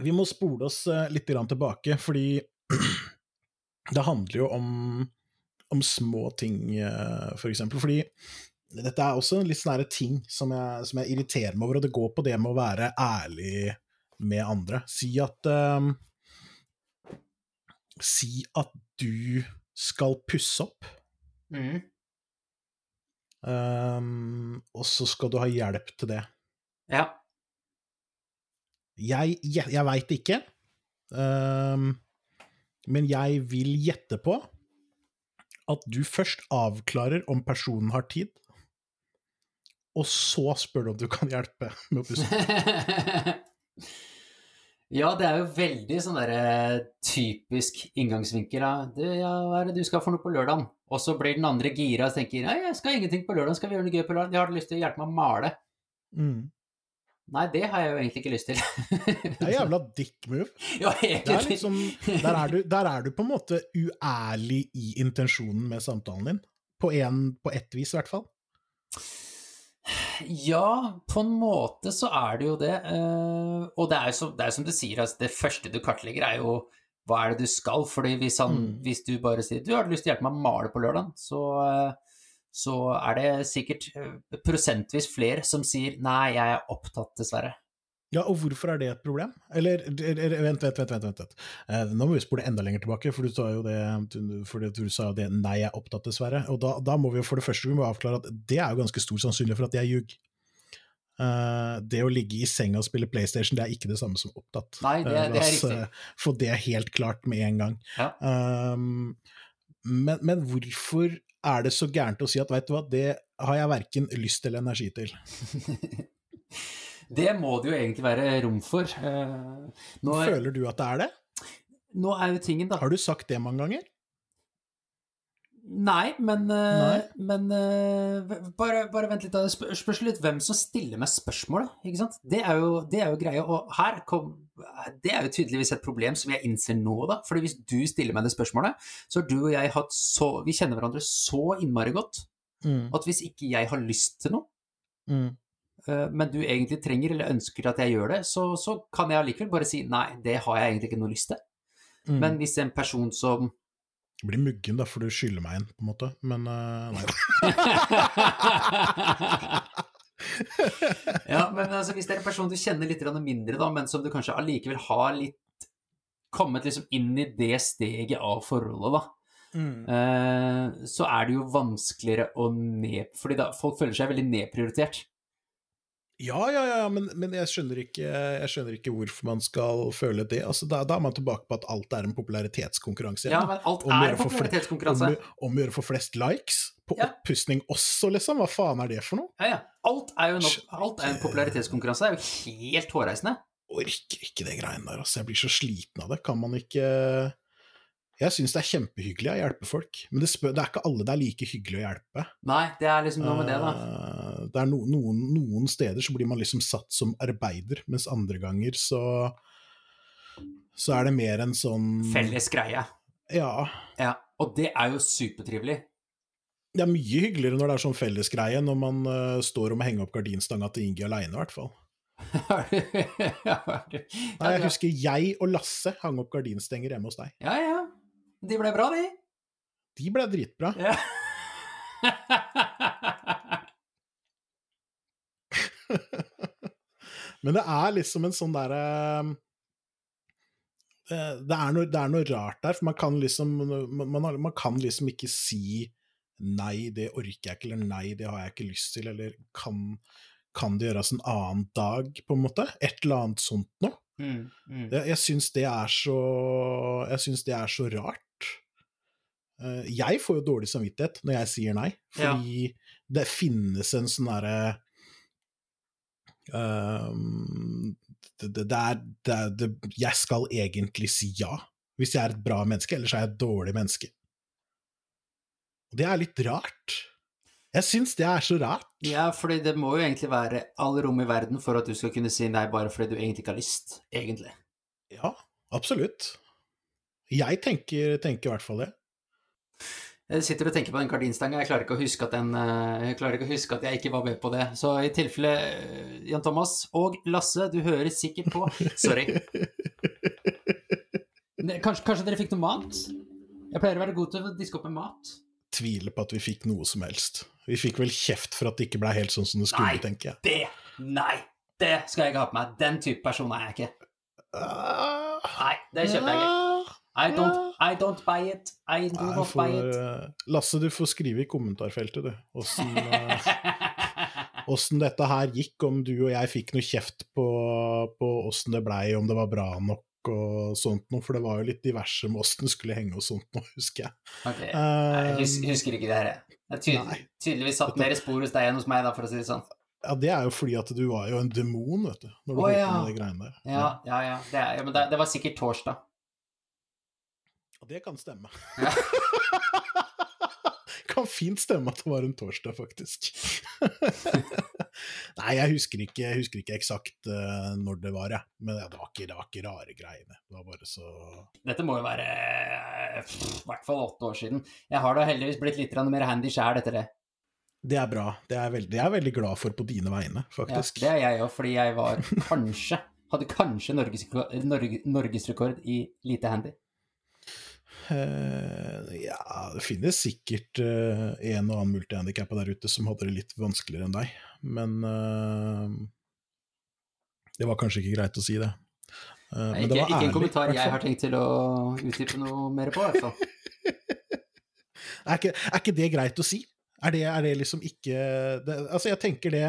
vi må spole oss eh, litt tilbake, fordi det handler jo om, om små ting, eh, for eksempel. Fordi dette er også en litt sånn ting som jeg, som jeg irriterer meg over, og det går på det med å være ærlig med andre. Si at eh, Si at du skal pusse opp. Mm. Um, og så skal du ha hjelp til det. Ja. Jeg, jeg, jeg veit ikke, um, men jeg vil gjette på at du først avklarer om personen har tid, og så spør du om du kan hjelpe med å pusse. Ja, det er jo veldig sånn derre typisk inngangsvinkel. Du, ja, hva er det du skal for noe på lørdagen? Og så blir den andre gira og tenker nei, jeg skal ingenting på lørdagen, skal vi gjøre noe gøy på lørdagen? Jeg har lyst til å hjelpe meg å male. Mm. Nei, det har jeg jo egentlig ikke lyst til. Det er jævla dick move. ja, Det er liksom, der, er du, der er du på en måte uærlig i intensjonen med samtalen din. På, en, på ett vis, i hvert fall. Ja, på en måte så er det jo det. eh, og det er jo som, det som du sier, altså, det første du kartlegger, er jo hva er det du skal? Fordi hvis, han, Mm. hvis du bare sier du har lyst til å hjelpe meg å male på lørdag, så, eh, så er det sikkert eh, prosentvis flere som sier nei, jeg er opptatt, dessverre. Ja, og hvorfor er det et problem? Eller, vent, vent, vent. vent, vent, vent. Eh, nå må vi spole enda lenger tilbake, for du sa jo det, du- sa det 'nei, jeg er opptatt', dessverre. Og da, da må vi jo for det første vi må avklare at det er jo ganske stor sannsynlighet for at jeg ljug. Uh, det å ligge i senga og spille PlayStation, det er ikke det samme som opptatt. Nei, det- Eh, det er oss, riktig. eh, Få det helt klart med en gang. Ja. Um, men, men hvorfor er det så gærent å si at vet du hva, det har jeg verken lyst eller energi til? Det må det jo egentlig være rom for. Eh, nå, er, Føler du at det er det? nå er jo tingen, da Har du sagt det mange ganger? Nei, men, eh, Nei. men eh, bare, bare vent litt. Spør- spørs litt hvem som stiller meg spørsmålet. ikke sant? Det er jo, det er jo greia. Og her kom Det er jo tydeligvis et problem som jeg innser nå, da. Fordi hvis du stiller meg det spørsmålet, så har du og jeg hatt så Vi kjenner hverandre så innmari godt Mm. at hvis ikke jeg har lyst til noe, Mm. eh, men du egentlig trenger eller ønsker at jeg gjør det, så, så kan jeg allikevel bare si nei, det har jeg egentlig ikke noe lyst til. Mm. Men hvis en person som Jeg blir muggen, da, for du skylder meg en, på en måte. Men uh, nei ja, men altså, hvis det er en person du kjenner litt mindre, da, men som du kanskje allikevel har litt kommet liksom inn i det steget av forholdet, da, Mm. eh, så er det jo vanskeligere å ned... Fordi da folk føler seg veldig nedprioritert. Ja, ja, ja, men, men jeg, skjønner ikke, jeg skjønner ikke hvorfor man skal føle det. Altså, da, da er man tilbake på at alt er en popularitetskonkurranse. Ja, men alt er en popularitetskonkurranse. Om, å- gjøre å for flest likes. På Ja. oppussing også, liksom. Hva faen er det for noe? Ja, ja. Alt er jo en, alt er en popularitetskonkurranse. Det er jo helt hårreisende. Orker ikke det greiene der, altså. Jeg blir så sliten av det. Kan man ikke Jeg syns det er kjempehyggelig å hjelpe folk, men det, det er ikke alle det er like hyggelig å hjelpe. Nei, det er liksom noe med det, da. Det er no, noen, noen steder så blir man liksom satt som arbeider, mens andre ganger så så er det mer en sånn Felles greie. Ja. Ja. Og det er jo supertrivelig. Det er mye hyggeligere når det er sånn fellesgreie, når man uh, står og må henge opp gardinstanga til Ingi aleine, i hvert fall. Nei, jeg husker jeg og Lasse hang opp gardinstenger hjemme hos deg. Ja, ja. De ble bra, de. De ble dritbra. Ja. Men det er liksom en sånn derre eh, det, det er noe rart der, for man kan liksom man, man, kan liksom ikke si nei, det orker jeg ikke, eller nei, det har jeg ikke lyst til, eller kan, kan det gjøres en annen dag, på en måte? Et eller annet sånt noe. Mm, mm. Jeg, jeg syns det er så Jeg syns det er så rart. Eh, Jeg får jo dårlig samvittighet når jeg sier nei, fordi det finnes en sånn derre ehm, det, det, det er, det, det, Jeg skal egentlig si ja, hvis jeg er et bra menneske, ellers er jeg et dårlig menneske. Og det er litt rart. Jeg syns det er så rart. Ja, fordi det må jo egentlig være all rom i verden for at du skal kunne si nei bare fordi du egentlig ikke har lyst, egentlig. Ja, absolutt. Jeg tenker, tenker i hvert fall det. Jeg sitter og tenker på den gardinstanga, jeg klarer ikke å huske at den eh, Jeg ikke huske at jeg ikke var med på det. Så i tilfelle eh, Jan Thomas og Lasse, du hører sikkert på. Sorry. Kanskje, kanskje dere fikk noe mat? Jeg pleier å være god til å diske opp med mat. tviler på at vi fikk noe som helst. Vi fikk vel kjeft for at det ikke ble helt sånn som det skulle, Nei. tenker jeg. Det Nei! Det skal jeg ikke ha på meg. Den type person er jeg ikke. Ah, Nei, det kjøper jeg ikke. I don't, I don't buy it. I do Nei, not for, buy it. eh, Lasse, du får skrive i kommentarfeltet, du. Åssen eh, åssen dette her gikk, om du og jeg fikk noe kjeft på, på åssen det blei, om det var bra nok og sånt noe, for det var jo litt diverse med åssen det skulle henge og sånt noe, husker jeg. Okay. Nei, jeg Eh, husker ikke det her. Det tydel, Nei. tydeligvis satt mer spor hos deg enn hos meg, da, for å si det sånn. Ja, det er jo fordi at du var jo en demon, vet du, når du Å, holdt på ja. med de greiene der. Ja, ja, ja. Det, er, ja men det, det var sikkert torsdag. Ja, Det kan stemme. Ja. kan fint stemme at det var en torsdag, faktisk. Nei, jeg husker ikke, jeg husker ikke eksakt uh, når det var, jeg. Men det var, ikke, det var ikke rare greiene. Det var bare så Dette må jo være i hvert fall åtte år siden. Jeg har da heldigvis blitt litt mer handy sjæl etter det. Det er bra. Det er, veldig, det er jeg veldig glad for på dine vegne, faktisk. Ja, det er jeg òg, fordi jeg var kanskje Hadde kanskje norgesrekord, Norge, norges i lite handy. Eh, ja, det finnes sikkert eh, en og annen multihandikappa der ute som hadde det litt vanskeligere enn deg, men eh, Det var kanskje ikke greit å si det. Nei, men Ikke, det var ikke en kommentar jeg har tenkt til å utdype noe mer på, i hvert fall. Er ikke, er ikke det greit å si? Er det, er det liksom ikke det, Altså, jeg tenker det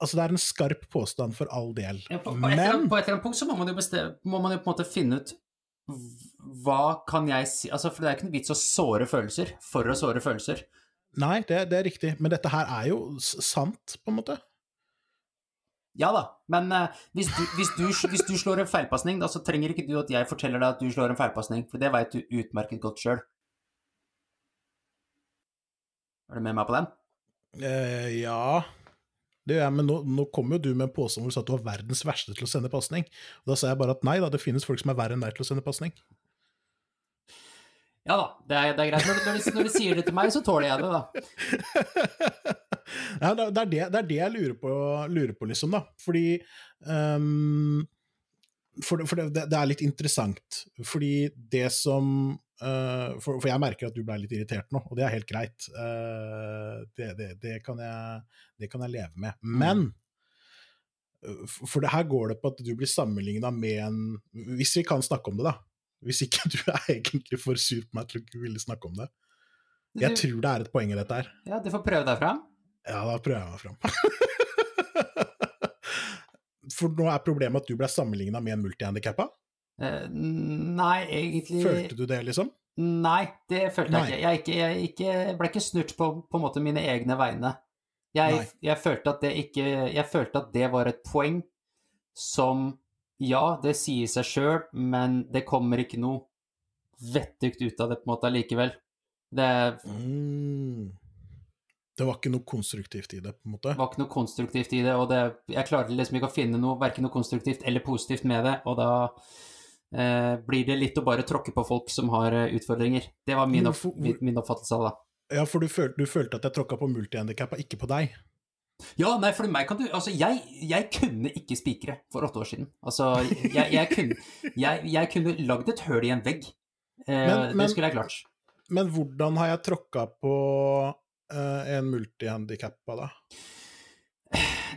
Altså, det er en skarp påstand for all del, Ja, på, på, et eller annet, men på et eller annet punkt så må man jo, bestemme, må man jo på en måte finne ut hva kan jeg si Altså, for det er ikke noe vits å såre følelser for å såre følelser. Nei, det, det er riktig, men dette her er jo sant, på en måte. Ja da, men uh, hvis, du, hvis, du, hvis du slår en feilpasning, da, så trenger ikke du at jeg forteller deg at du slår en feilpasning, for det veit du utmerket godt sjøl. Er du med meg på den? Uh, ja det gjør jeg, men nå, nå kom jo du med en påstand hvor du sa at du var verdens verste til å sende pasning. Da sa jeg bare at nei da, det finnes folk som er verre enn deg til å sende pasning. Ja da, det er, det er greit. Når, du- når, du, når du sier det til meg, så tåler jeg det, da. ja, det, er det, det er det jeg lurer på, lurer på liksom, da. Fordi um, For, for det, det er litt interessant. Fordi det som for, for jeg merker at du ble litt irritert nå, og det er helt greit. Eh, det, det, det, kan jeg, det kan jeg leve med. Men eh, for her går det på at du blir sammenligna med en Hvis vi kan snakke om det, da. Hvis ikke du er egentlig for sur på meg til å ville snakke om det. Jeg tror det er et poeng i dette her. ja, du får prøve deg fram. Ja, da prøver jeg meg fram. For nå er problemet at du ble sammenligna med en multihandikappa. Eh, nei, egentlig Følte du det, liksom? Nei, det følte Nei. jeg ikke. Jeg, ikke, jeg ble ikke snurt på, på en måte mine egne vegne. Jeg, jeg, følte at det ikke Jeg følte at det var et poeng som Ja, det sier seg sjøl, men det kommer ikke noe vettugt ut av det på en måte allikevel. Det Mm. Det var ikke noe konstruktivt i det, på en måte? Det var ikke noe konstruktivt i det, og det, jeg klarte liksom ikke å finne noe, verken noe konstruktivt eller positivt med det, og da blir det litt å bare tråkke på folk som har eh, utfordringer. Det var min, opp, min, oppfattelse av det. Ja, for du følte, du følte at jeg tråkka på multihandikappa, ikke på deg? Ja, nei, for meg kan du Altså, jeg, jeg kunne ikke spikre for åtte år siden. Altså, jeg, jeg kunne Jeg, jeg kunne lagd et høl i en vegg. Eh, Men- men- det skulle jeg klart. Men hvordan har jeg tråkka på eh, en multihandikappa, da?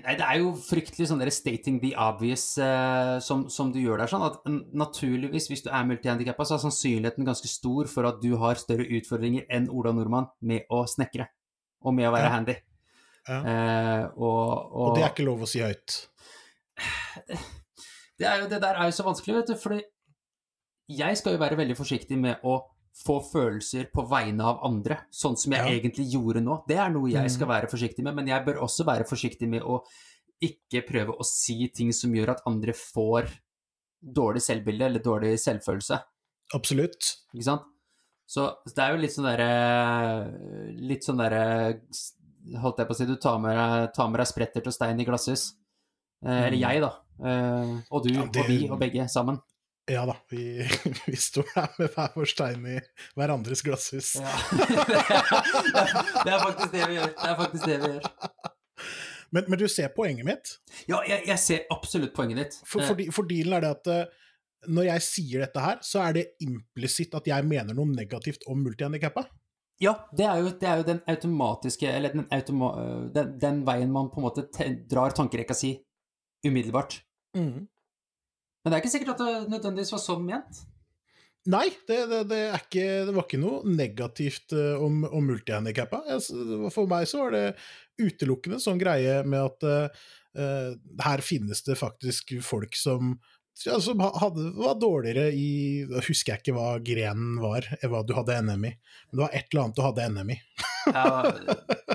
Nei, det er jo fryktelig sånn dere stating the obvious eh, som, som du gjør der, sånn at naturligvis, hvis du er multihandikappa, så er sannsynligheten ganske stor for at du har større utfordringer enn Ola Nordmann med å snekre og med å være Ja. handy. Ja. Eh, og, og, Og det er ikke lov å si høyt. det, er jo, det der er jo så vanskelig, vet du, fordi jeg skal jo være veldig forsiktig med å få følelser på vegne av andre, sånn som jeg Ja. egentlig gjorde nå. Det er noe jeg skal Mhm. være forsiktig med, men jeg bør også være forsiktig med å ikke prøve å si ting som gjør at andre får dårlig selvbilde eller dårlig selvfølelse. Absolutt. Ikke sant? Så det er jo litt sånn derre Litt sånn derre Holdt jeg på å si, du tar med, tar med deg spretter til stein i glasshus. Eh, Eller Mm. jeg, da. Eh, og du, Ja, det- og vi, og begge sammen. Ja da, vi, vi står her med hver vår stein i hverandres glasshus. Ja. det er faktisk det vi gjør. Det er faktisk det vi gjør. Men, men du ser poenget mitt? Ja, jeg, jeg ser absolutt poenget ditt. For, for, for dealen er det at eh, når jeg sier dette her, så er det implisitt at jeg mener noe negativt om multihandikappa. Ja, det er, jo, det er jo den automatiske Eller den, automa, øh, den, den veien man på en måte te, drar tankerekka si umiddelbart. Mm. Men det er ikke sikkert at det nødvendigvis var sånn ment. Nei, det, det, det, er ikke, det var ikke noe negativt eh, om, om multihandikappa. For meg så var det utelukkende sånn greie med at uh, her finnes det faktisk folk som ja, som hadde, var dårligere i Da husker jeg ikke hva grenen var, hva du hadde NM i. Men det var et eller annet du hadde NM i. Ja,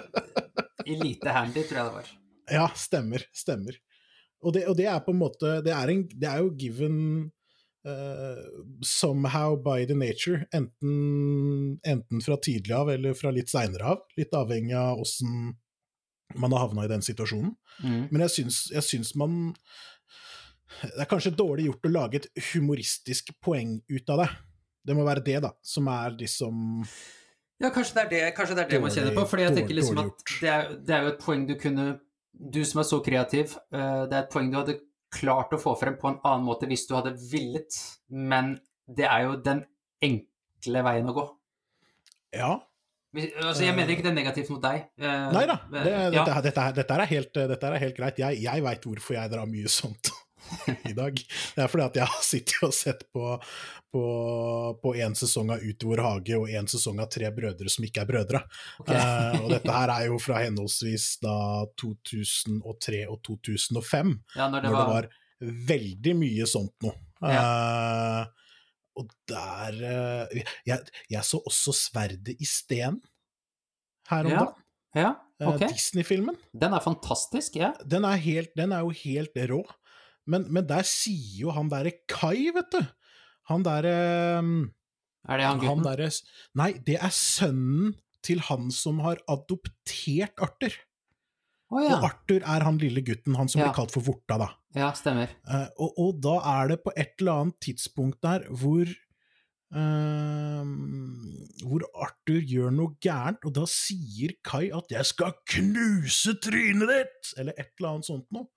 I lite handy, tror jeg det var. Ja, stemmer. Stemmer. Og det, og det er på en måte Det er, en, det er jo given uh, somehow by the nature. Enten, enten fra tidlig av eller fra litt seinere av. Litt avhengig av åssen man har havna i den situasjonen. Mm. Men jeg syns, jeg syns man Det er kanskje dårlig gjort å lage et humoristisk poeng ut av det. Det må være det, da, som er liksom Ja, kanskje det er det, det, er det man kjenner på. fordi jeg dårlig- tenker liksom at det er, det er jo et poeng du kunne Du som er så kreativ, eh, det er et poeng du hadde klart å få frem på en annen måte hvis du hadde villet, men det er jo den enkle veien å gå. Ja. Altså, jeg mener ikke det er negativt mot deg. eh, Nei da. Det, ja. dette, dette, dette, er helt, dette er helt greit. Jeg, jeg veit hvorfor jeg drar mye sånt i dag. Det er fordi at jeg har sittet og sett på på, på en sesong av Ut i vår hage og en sesong av Tre brødre som ikke er brødre. Okay. Uh, og dette her er jo fra henholdsvis da 2003 og 2005. ja, når det når var, det var veldig mye sånt noe. Eh, og der eh, jeg, jeg så også Sverdet i sten her om Ja, dagen. Ja, okay. Disney-filmen. Den er fantastisk, ja. Den, er helt- den er jo helt rå. Men, men der sier jo han derre Kai, vet du Han derre Er det han han gutten? Nei, det er sønnen til han som har adoptert Arthur. Oh, ja. Og Arthur er han lille gutten, han som Ja. blir kalt for Vorta, da. Ja, stemmer. Uh, og, og da er det på et eller annet tidspunkt der hvor uh, Hvor Arthur gjør noe gærent, og da sier Kai at 'jeg skal knuse trynet ditt', eller et eller annet sånt noe.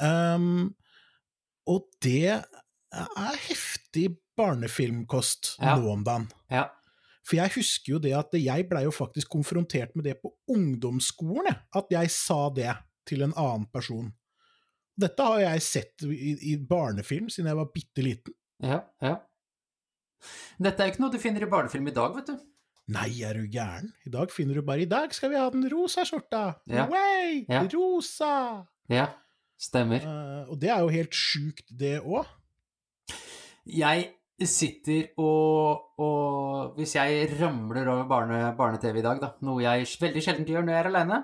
Um, og det er heftig barnefilmkost Ja. nå om dagen. Ja. For jeg husker jo det at jeg blei jo faktisk konfrontert med det på ungdomsskolen. At jeg sa det til en annen person. Dette har jeg sett i, i barnefilm siden jeg var bitte liten. Ja, ja. Dette er jo ikke noe du finner i barnefilm i dag, vet du. Nei, er du gæren? I dag finner du bare 'I dag skal vi ha den rosa skjorta'. Ja. Way! Ja. Rosa! Ja, stemmer. Uh, og det er jo helt sjukt, det òg. Jeg sitter og, og Hvis jeg ramler over barne- barne-TV i dag, da, noe jeg veldig sjelden gjør når jeg er aleine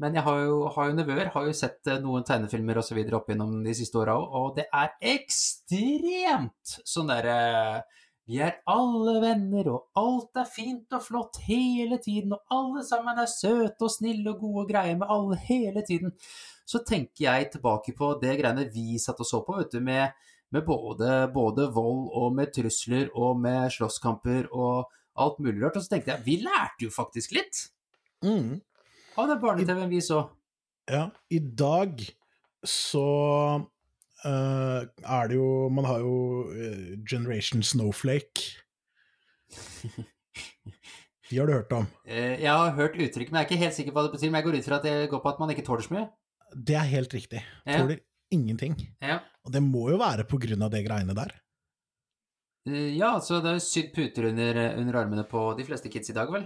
Men jeg har jo, har jo nevøer, har jo sett eh, noen tegnefilmer osv. opp gjennom de siste åra òg, og det er ekstremt sånn derre Vi er alle venner, og alt er fint og flott hele tiden, og alle sammen er søte og snille og gode og greie med alle hele tiden. Så tenker jeg tilbake på det greiene vi satt og så på, vet du, med, med både, både vold og med trusler og med slåsskamper og alt mulig rart. Og så tenkte jeg, vi lærte jo faktisk litt Mm. av den barne-TV-en vi så. Ja, i dag så uh, er det jo Man har jo uh, Generation Snowflake. De har du hørt om. Eh, Jeg har hørt uttrykk, men jeg er ikke helt sikker på hva det betyr. Men jeg går ut fra at det går på at man ikke tåler så mye. Det er helt riktig. Ja. Tåler ingenting. Ja, Og det må jo være på grunn av det greiene der. Eh, ja altså det er jo sydd puter under, under armene på de fleste kids i dag, vel?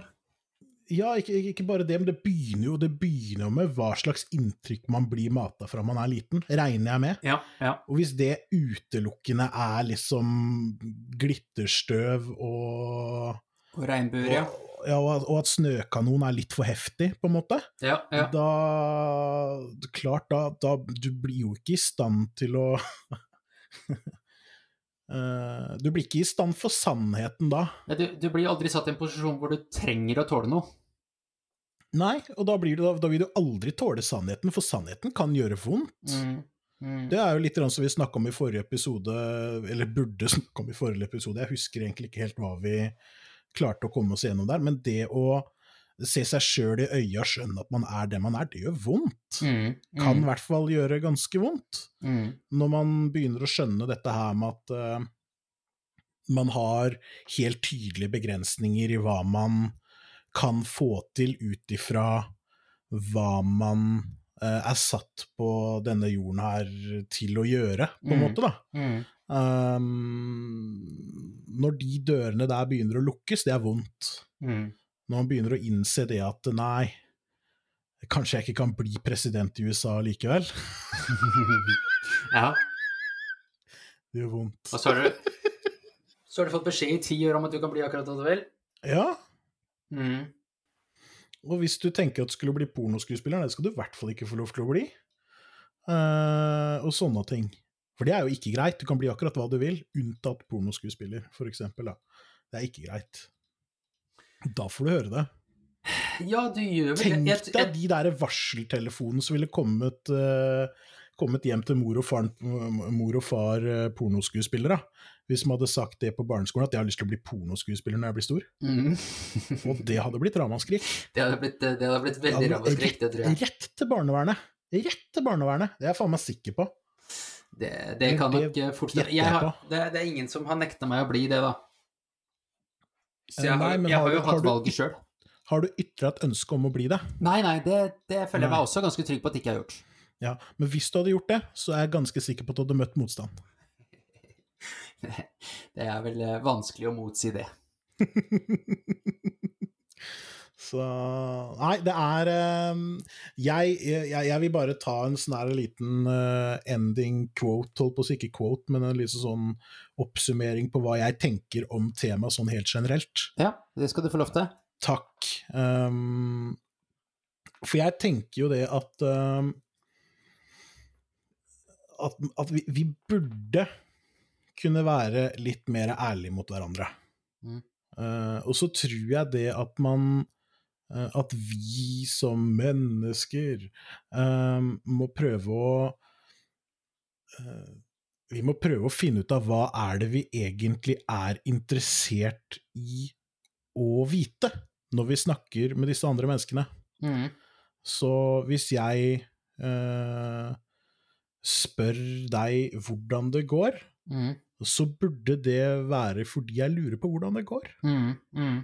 Ja, ikke- ikke bare det, men det begynner jo det begynner jo med hva slags inntrykk man blir mata fra man er liten, regner jeg med. Ja, ja. Og hvis det utelukkende er liksom glitterstøv og Og regnbuer, ja. Ja, og, at- snøkanonen snøkanon er litt for heftig, på en måte, Ja, ja. da Klart, da, da Du blir jo ikke i stand til å Eh, Du blir ikke i stand for sannheten da. Du, du blir aldri satt i en posisjon hvor du trenger å tåle noe. Nei, og da, blir du, da, vil du aldri tåle sannheten, for sannheten kan gjøre vondt. Mm. Mm. Det er jo litt som vi snakka om i forrige episode, eller burde snakke om i forrige episode. Jeg husker egentlig ikke helt hva vi klarte å komme oss gjennom der, men det å se seg sjøl i øya, og skjønne at man er det man er, det gjør vondt. Mm. Kan i Mm. hvert fall gjøre ganske vondt. Mm. Når man begynner å skjønne dette her med at uh, man har helt tydelige begrensninger i hva man kan få til ut ifra hva man uh, er satt på denne jorden her til å gjøre, på en Mm. måte, da. Um, når de dørene der begynner å lukkes, det er vondt. Mm. Når man begynner å innse det at nei, kanskje jeg ikke kan bli president i USA likevel. ja. Det gjør vondt. Og så har, du, så har du fått beskjed i ti år om at du kan bli akkurat hva du vil. Ja, Mm. Og hvis du tenker at du skulle bli pornoskuespiller, det skal du i hvert fall ikke få lov til å bli. Uh, og sånne ting. For det er jo ikke greit. Du kan bli akkurat hva du vil, unntatt pornoskuespiller, eksempel. Det er ikke greit. Da får du høre det. Ja, du gjør vel Tenk deg jeg- de der varseltelefonene som ville kommet, uh, kommet hjem til mor og far, mor og far uh, pornoskuespillere. Hvis man hadde sagt det på barneskolen, at jeg har lyst til å bli pornoskuespiller når jeg blir stor. Mm. Og det hadde blitt ramaskrik. Det hadde blitt, det hadde blitt veldig ramaskrik, det tror jeg. Rett til barnevernet. Rett til barnevernet. Det er jeg faen meg sikker på. Det, det kan nok fortsette. jeg jeg har, det, det er ingen som har nekta meg å bli det, da. Så Eh, jeg har, nei, jeg har har jo hatt valget sjøl. Har du ytra et ønske om å bli det? Nei, nei, det, det føler jeg meg også ganske trygg på at ikke jeg har gjort. Ja, Men hvis du hadde gjort det, så er jeg ganske sikker på at du hadde møtt motstand. Det er vel eh, vanskelig å motsi det. Så Nei, det er eh, jeg, jeg, jeg vil bare ta en sånn her liten eh, ending quote, holdt på å si ikke quote, men en liten sånn oppsummering på hva jeg tenker om temaet sånn helt generelt. Ja, det skal du få lov til. Takk. Um, for jeg tenker jo det at um, At, at vi, vi burde kunne være litt mer ærlige mot hverandre. Mm. Uh, og så tror jeg det at man At vi som mennesker um, må prøve å uh, Vi må prøve å finne ut av hva er det vi egentlig er interessert i å vite når vi snakker med disse andre menneskene. Mm. Så hvis jeg uh, spør deg hvordan det går, mm. så burde det være fordi jeg lurer på hvordan det går. Mhm.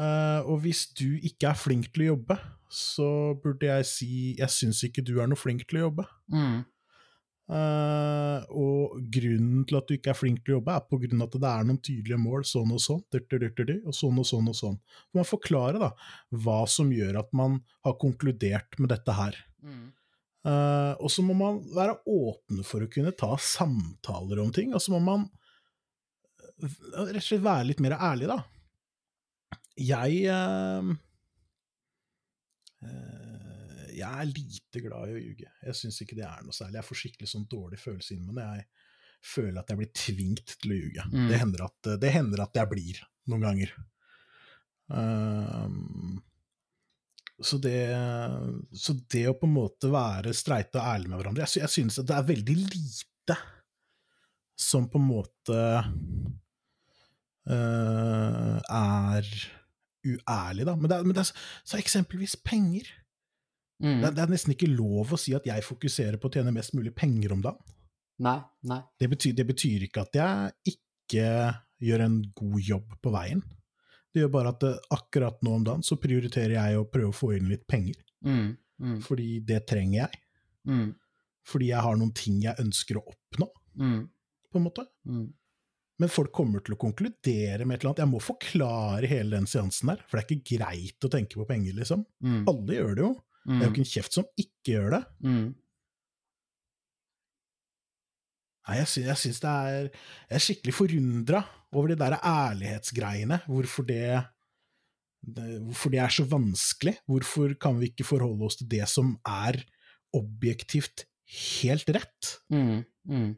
Eh, og hvis du ikke er flink til å jobbe, så burde jeg si jeg syns ikke du er noe flink til å jobbe. Mm. Uh, og grunnen til at du ikke er flink til å jobbe, er på grunn av at det er noen tydelige mål, sånn og sånn, og sånn og sånn og sånn. Man forklarer da hva som gjør at man har konkludert med dette her. Mm. Uh, og så må man være åpen for å kunne ta samtaler om ting, og så må man rett og slett være litt mer ærlig, da. Jeg eh, eh, Jeg er lite glad i å ljuge. Jeg syns ikke det er noe særlig. Jeg får skikkelig sånn dårlig følelse inni meg når jeg føler at jeg blir tvingt til å ljuge. Mm. Det, hender at, det hender at jeg blir, noen ganger. Um, så det, så det å på en måte være streite og ærlig med hverandre Jeg, jeg synes at det er veldig lite som på en måte uh, er uærlig, da. Men det er, men det er så, eksempelvis penger. Mm. Det, er- det er nesten ikke lov å si at jeg fokuserer på å tjene mest mulig penger om dagen. Nei, nei. Det betyr, det betyr ikke at jeg ikke gjør en god jobb på veien. Det gjør bare at eh, akkurat nå om dagen så prioriterer jeg å prøve å få inn litt penger. Mm. Mm. Fordi det trenger jeg. Mhm. Fordi jeg har noen ting jeg ønsker å oppnå, Mhm. på en måte. Mhm. Men folk kommer til å konkludere med et eller annet. Jeg må forklare hele den seansen der, for det er ikke greit å tenke på penger, liksom. Mm. Alle gjør det jo. Det er jo ikke en kjeft som ikke gjør det. Mm. Nei, jeg, syns, jeg syns det er Jeg er skikkelig forundra over de der ærlighetsgreiene. Hvorfor det, det Hvorfor det er så vanskelig. Hvorfor kan vi ikke forholde oss til det som er objektivt helt rett? Mm, Mhm.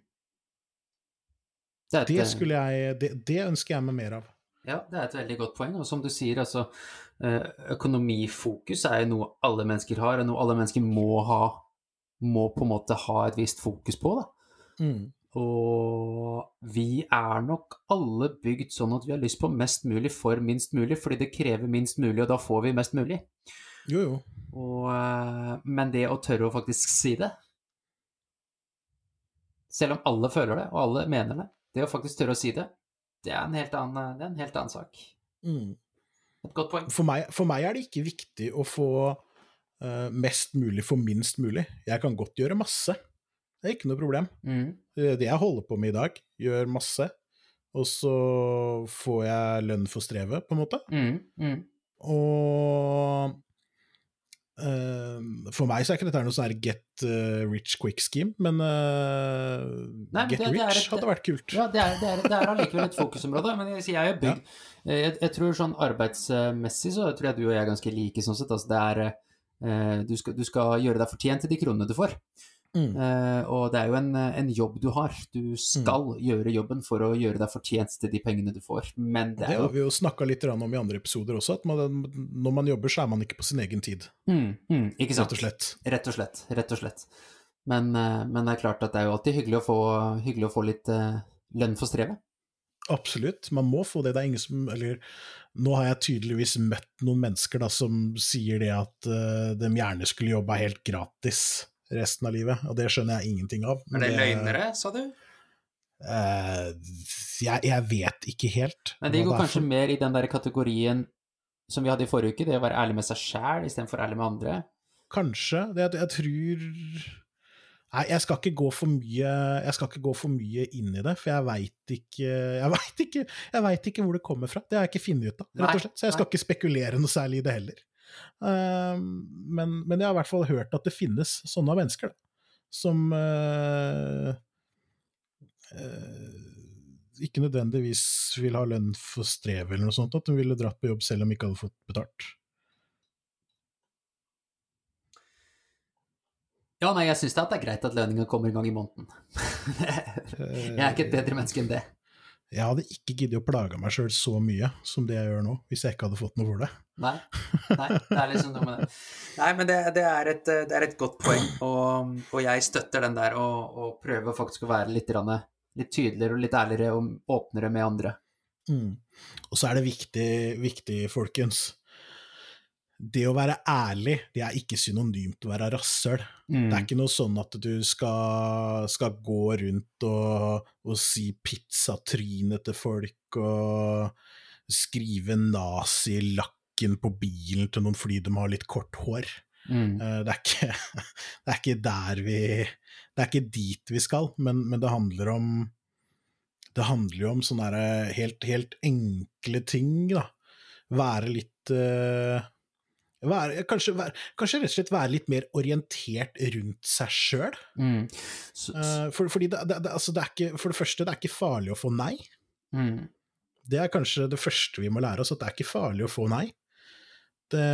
Det er et, Det eh, jeg Det, det ønsker jeg meg mer av. Ja, det er et veldig godt poeng. Og som du sier, altså eh, Økonomifokus er jo noe alle mennesker har, og noe alle mennesker må ha Må på en måte ha et visst fokus på, da. Mm. Og vi er nok alle bygd sånn at vi har lyst på mest mulig for minst mulig, fordi det krever minst mulig, og da får vi mest mulig. Jo, jo. Og, eh, men det å tørre å faktisk si det Selv om alle føler det, og alle mener det, det å faktisk tørre å si det, det er en helt annen, det er en helt annen sak. Mm. Et godt poeng. For, meg, for meg er det ikke viktig å få uh, mest mulig for minst mulig. Jeg kan godt gjøre masse. Det er ikke noe problem. Mm. Det det jeg holder på med i dag, gjør masse, og så får jeg lønn for strevet, på en måte. Mm. Mm. Og eh, For meg så er ikke dette noe sånn get uh, rich quick scheme, men uh, Nei, get det- det rich et- hadde vært kult. Ja, det er, det er, det er allikevel et fokusområde. Men jeg, jeg er bygd jeg, jeg tror sånn arbeidsmessig så tror jeg du og jeg er ganske like sånn sett. Altså det er eh, du, skal, du skal gjøre deg fortjent til de kronene du får. Mm. Eh, og det er jo en, en jobb du har. Du skal gjøre jobben for å gjøre deg fortjent til de pengene du får. Men det Det er har vi jo snakka litt om i andre episoder også, at man, når man jobber, så er man ikke på sin egen tid, mm, mm, Ikke sant? rett og slett. Rett og slett. Rett og slett. Men, uh, men det er klart at det er jo alltid hyggelig å få, hyggelig å få litt uh, lønn for strevet. Absolutt, man må få det. Det er ingen som Eller nå har jeg tydeligvis møtt noen mennesker da som sier det at uh, de gjerne skulle jobba helt gratis resten av livet, og det skjønner jeg ingenting av. Er det løgnere, sa du? Eh, jeg, jeg vet ikke helt. Men det går er kanskje mer i den der kategorien som vi hadde i forrige uke, det å være ærlig med seg sjæl istedenfor ærlig med andre. Kanskje. Det, jeg, jeg tror Nei, jeg skal ikke gå for mye Jeg skal ikke gå for mye inn i det, for jeg veit ikke Jeg veit ikke, vet ikke hvor det kommer fra. Det har jeg ikke funnet ut av, rett og slett. Så jeg skal ikke spekulere noe særlig i det heller. Ehm, men, men jeg har i hvert fall hørt at det finnes sånne mennesker, da. Som eh, eh, ikke nødvendigvis vil ha lønn for strev eller noe sånt, at de ville dratt på jobb selv om de ikke hadde fått betalt. Ja, nei, jeg syns det er greit at lønninga kommer en gang i måneden. jeg er ikke et bedre menneske enn det. Jeg hadde ikke giddet å plage meg sjøl så mye som det jeg gjør nå, hvis jeg ikke hadde fått noe for det. Nei, nei det er liksom noe med det. Nei, men det, det, er, et, det er et godt poeng, og, og jeg støtter den der å og prøve faktisk å være litt, litt tydeligere og litt ærligere og åpnere med andre. Mm. Og så er det viktig, viktig, folkens Det å være ærlig, det er ikke synonymt å være rasshøl. Mm. Det er ikke noe sånn at du skal, skal gå rundt og, og si pizzatryne til folk og skrive nazilakken på bilen til noen fordi de har litt kort hår. Mm. Eh, Det er ikke, det er ikke der vi Det er ikke dit vi skal, men, men det handler om Det handler jo om sånne helt, helt enkle ting, da. Være litt eh, være, kanskje, være, kanskje rett og slett være litt mer orientert rundt seg sjøl. Mm. Uh, for, fordi det, altså det er ikke, for det første, det er ikke farlig å få nei. mm. Det er kanskje det første vi må lære oss, at det er ikke farlig å få nei. Det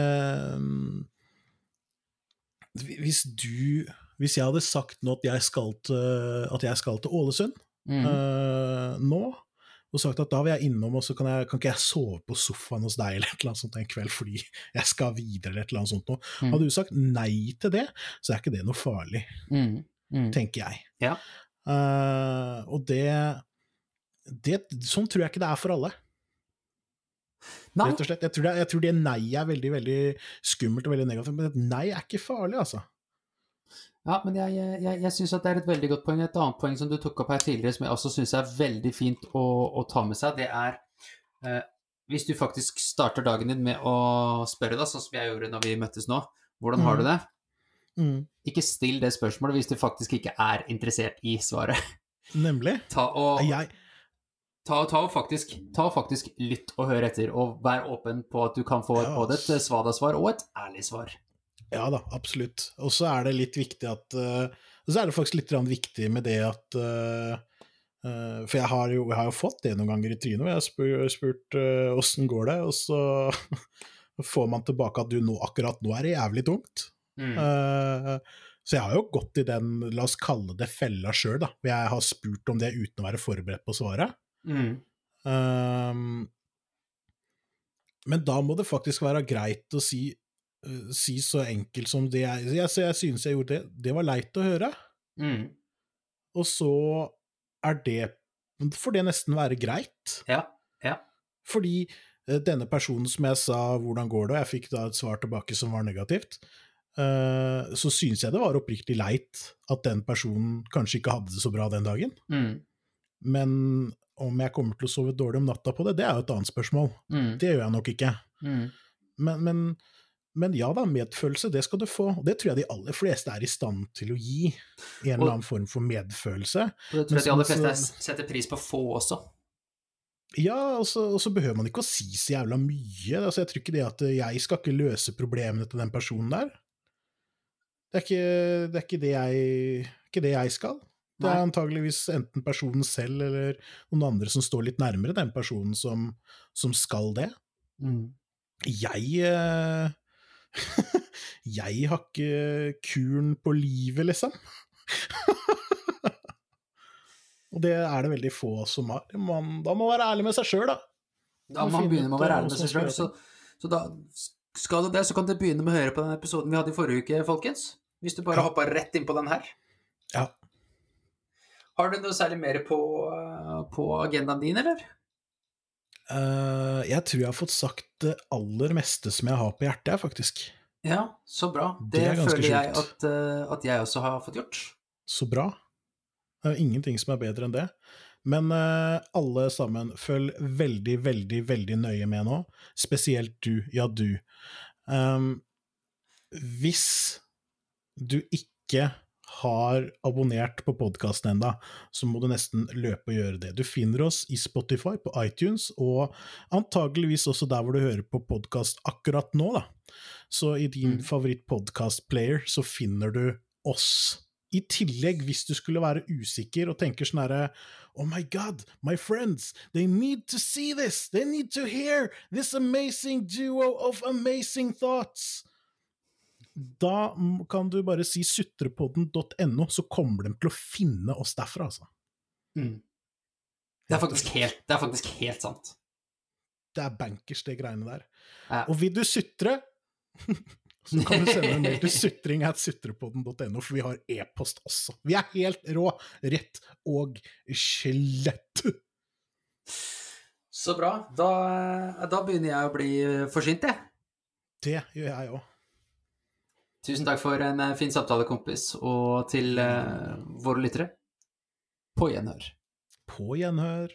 Hvis du Hvis jeg hadde sagt nå at jeg skal til, jeg skal til Ålesund Mm. uh, nå, og sagt at da vil jeg innom, og så kan, jeg, kan ikke jeg sove på sofaen hos deg eller et eller annet sånt en kveld fordi jeg skal videre eller et eller annet sånt noe. Mm. Hadde du sagt nei til det, så er ikke det noe farlig, Mm. Mm. tenker jeg. Ja. Uh, og det, det Sånn tror jeg ikke det er for alle. Nei. Rett og slett. Jeg tror, det, jeg tror det nei er veldig veldig skummelt og veldig negativt, men nei er ikke farlig, altså. Ja, men jeg, jeg, jeg syns at det er et veldig godt poeng. Et annet poeng som du tok opp her tidligere, som jeg også syns er veldig fint å, å ta med seg, det er eh, hvis du faktisk starter dagen din med å spørre, da, sånn som jeg gjorde når vi møttes nå, hvordan har du det? Mm. Ikke still det spørsmålet hvis du faktisk ikke er interessert i svaret. Nemlig. Ta og, Jeg, ta, ta og faktisk, ta og faktisk lytt og hør etter, og vær åpen på at du kan få Ja, både et svada-svar og et ærlig svar. Ja da, absolutt. Og så er det litt viktig at eh, Og så er det faktisk litt viktig med det at eh, eh, For jeg har, jo, jeg har jo fått det noen ganger i trynet, og jeg har spurt, spurt åssen går det, og så får man tilbake at du nå, akkurat nå er det jævlig tungt. Mm. Så jeg har jo gått i den, la oss kalle det fella sjøl, da. hvor Jeg har spurt om det uten å være forberedt på svaret. Mm. Ehm, men da må det faktisk være greit å si, si så enkelt som det jeg Jeg, så jeg synes jeg gjorde det. Det var leit å høre. Mm. Og så er det Får det nesten være greit. Ja. Ja. Fordi eh, denne personen som jeg sa 'hvordan går det', og jeg fikk da et svar tilbake som var negativt, eh, så synes jeg det var oppriktig leit at den personen kanskje ikke hadde det så bra den dagen. Mm. Men om jeg kommer til å sove dårlig om natta på det, det er jo et annet spørsmål. Mm. Det gjør jeg nok ikke. Mm. Men, men, men ja da, medfølelse, det skal du få. Det tror jeg de aller fleste er i stand til å gi. En eller annen form for medfølelse. Og det tror jeg de aller fleste er- setter pris på å få også. Ja, og så, og så behøver man ikke å si så jævla mye. Altså, jeg tror ikke det at jeg skal ikke løse problemene til den personen der. Det er ikke det, er ikke det, jeg, ikke det jeg skal. Det er antageligvis enten personen selv eller noen andre som står litt nærmere den personen som, som skal det. Mm. Jeg eh, Jeg har ikke kuren på livet, liksom. Og det er det veldig få som har. Man, da må man være ærlig med seg sjøl, da. Da må man begynner begynne med å være ærlig med seg sjøl. Så, så da skal du det, så kan du begynne med å høre på den episoden vi hadde i forrige uke, folkens. Hvis du bare Ja. hoppa rett inn på den her. Ja. Har du noe særlig mer på, på agendaen din, eller? Eh, jeg tror jeg har fått sagt det aller meste som jeg har på hjertet, faktisk. Ja, så bra. Det Det, er føler jeg at, uh, at jeg også har fått gjort. Så bra. Det er ingenting som er bedre enn det. Men uh, alle sammen, følg veldig, veldig, veldig nøye med nå. Spesielt du. Ja, du. Um, hvis du ikke har abonnert på podkasten enda, så må du nesten løpe og gjøre det. Du finner oss i Spotify, på iTunes, og antageligvis også der hvor du hører på podkast akkurat nå, da. Så i din Mm. favoritt-podkast-player så finner du oss. I tillegg, hvis du skulle være usikker og tenker sånn herre Oh my god, my friends, they need to see this! They need to hear this amazing duo of amazing thoughts! Da kan du bare si sutrepodden.no, så kommer de til å finne oss derfra, altså. Mm. Det, er helt, det er faktisk helt sant. Det er bankers, det greiene der. Ja. Og vil du sutre, så kan du sende en mail til sutring at sutrepodden.no, for vi har e-post også. Vi er helt rå, rett og skjelett. Så bra. Da, da begynner jeg å bli forsynt, jeg. Det gjør jeg òg. Tusen takk for en eh, fin samtale, kompis, og til eh, våre lyttere på gjenhør. På gjenhør.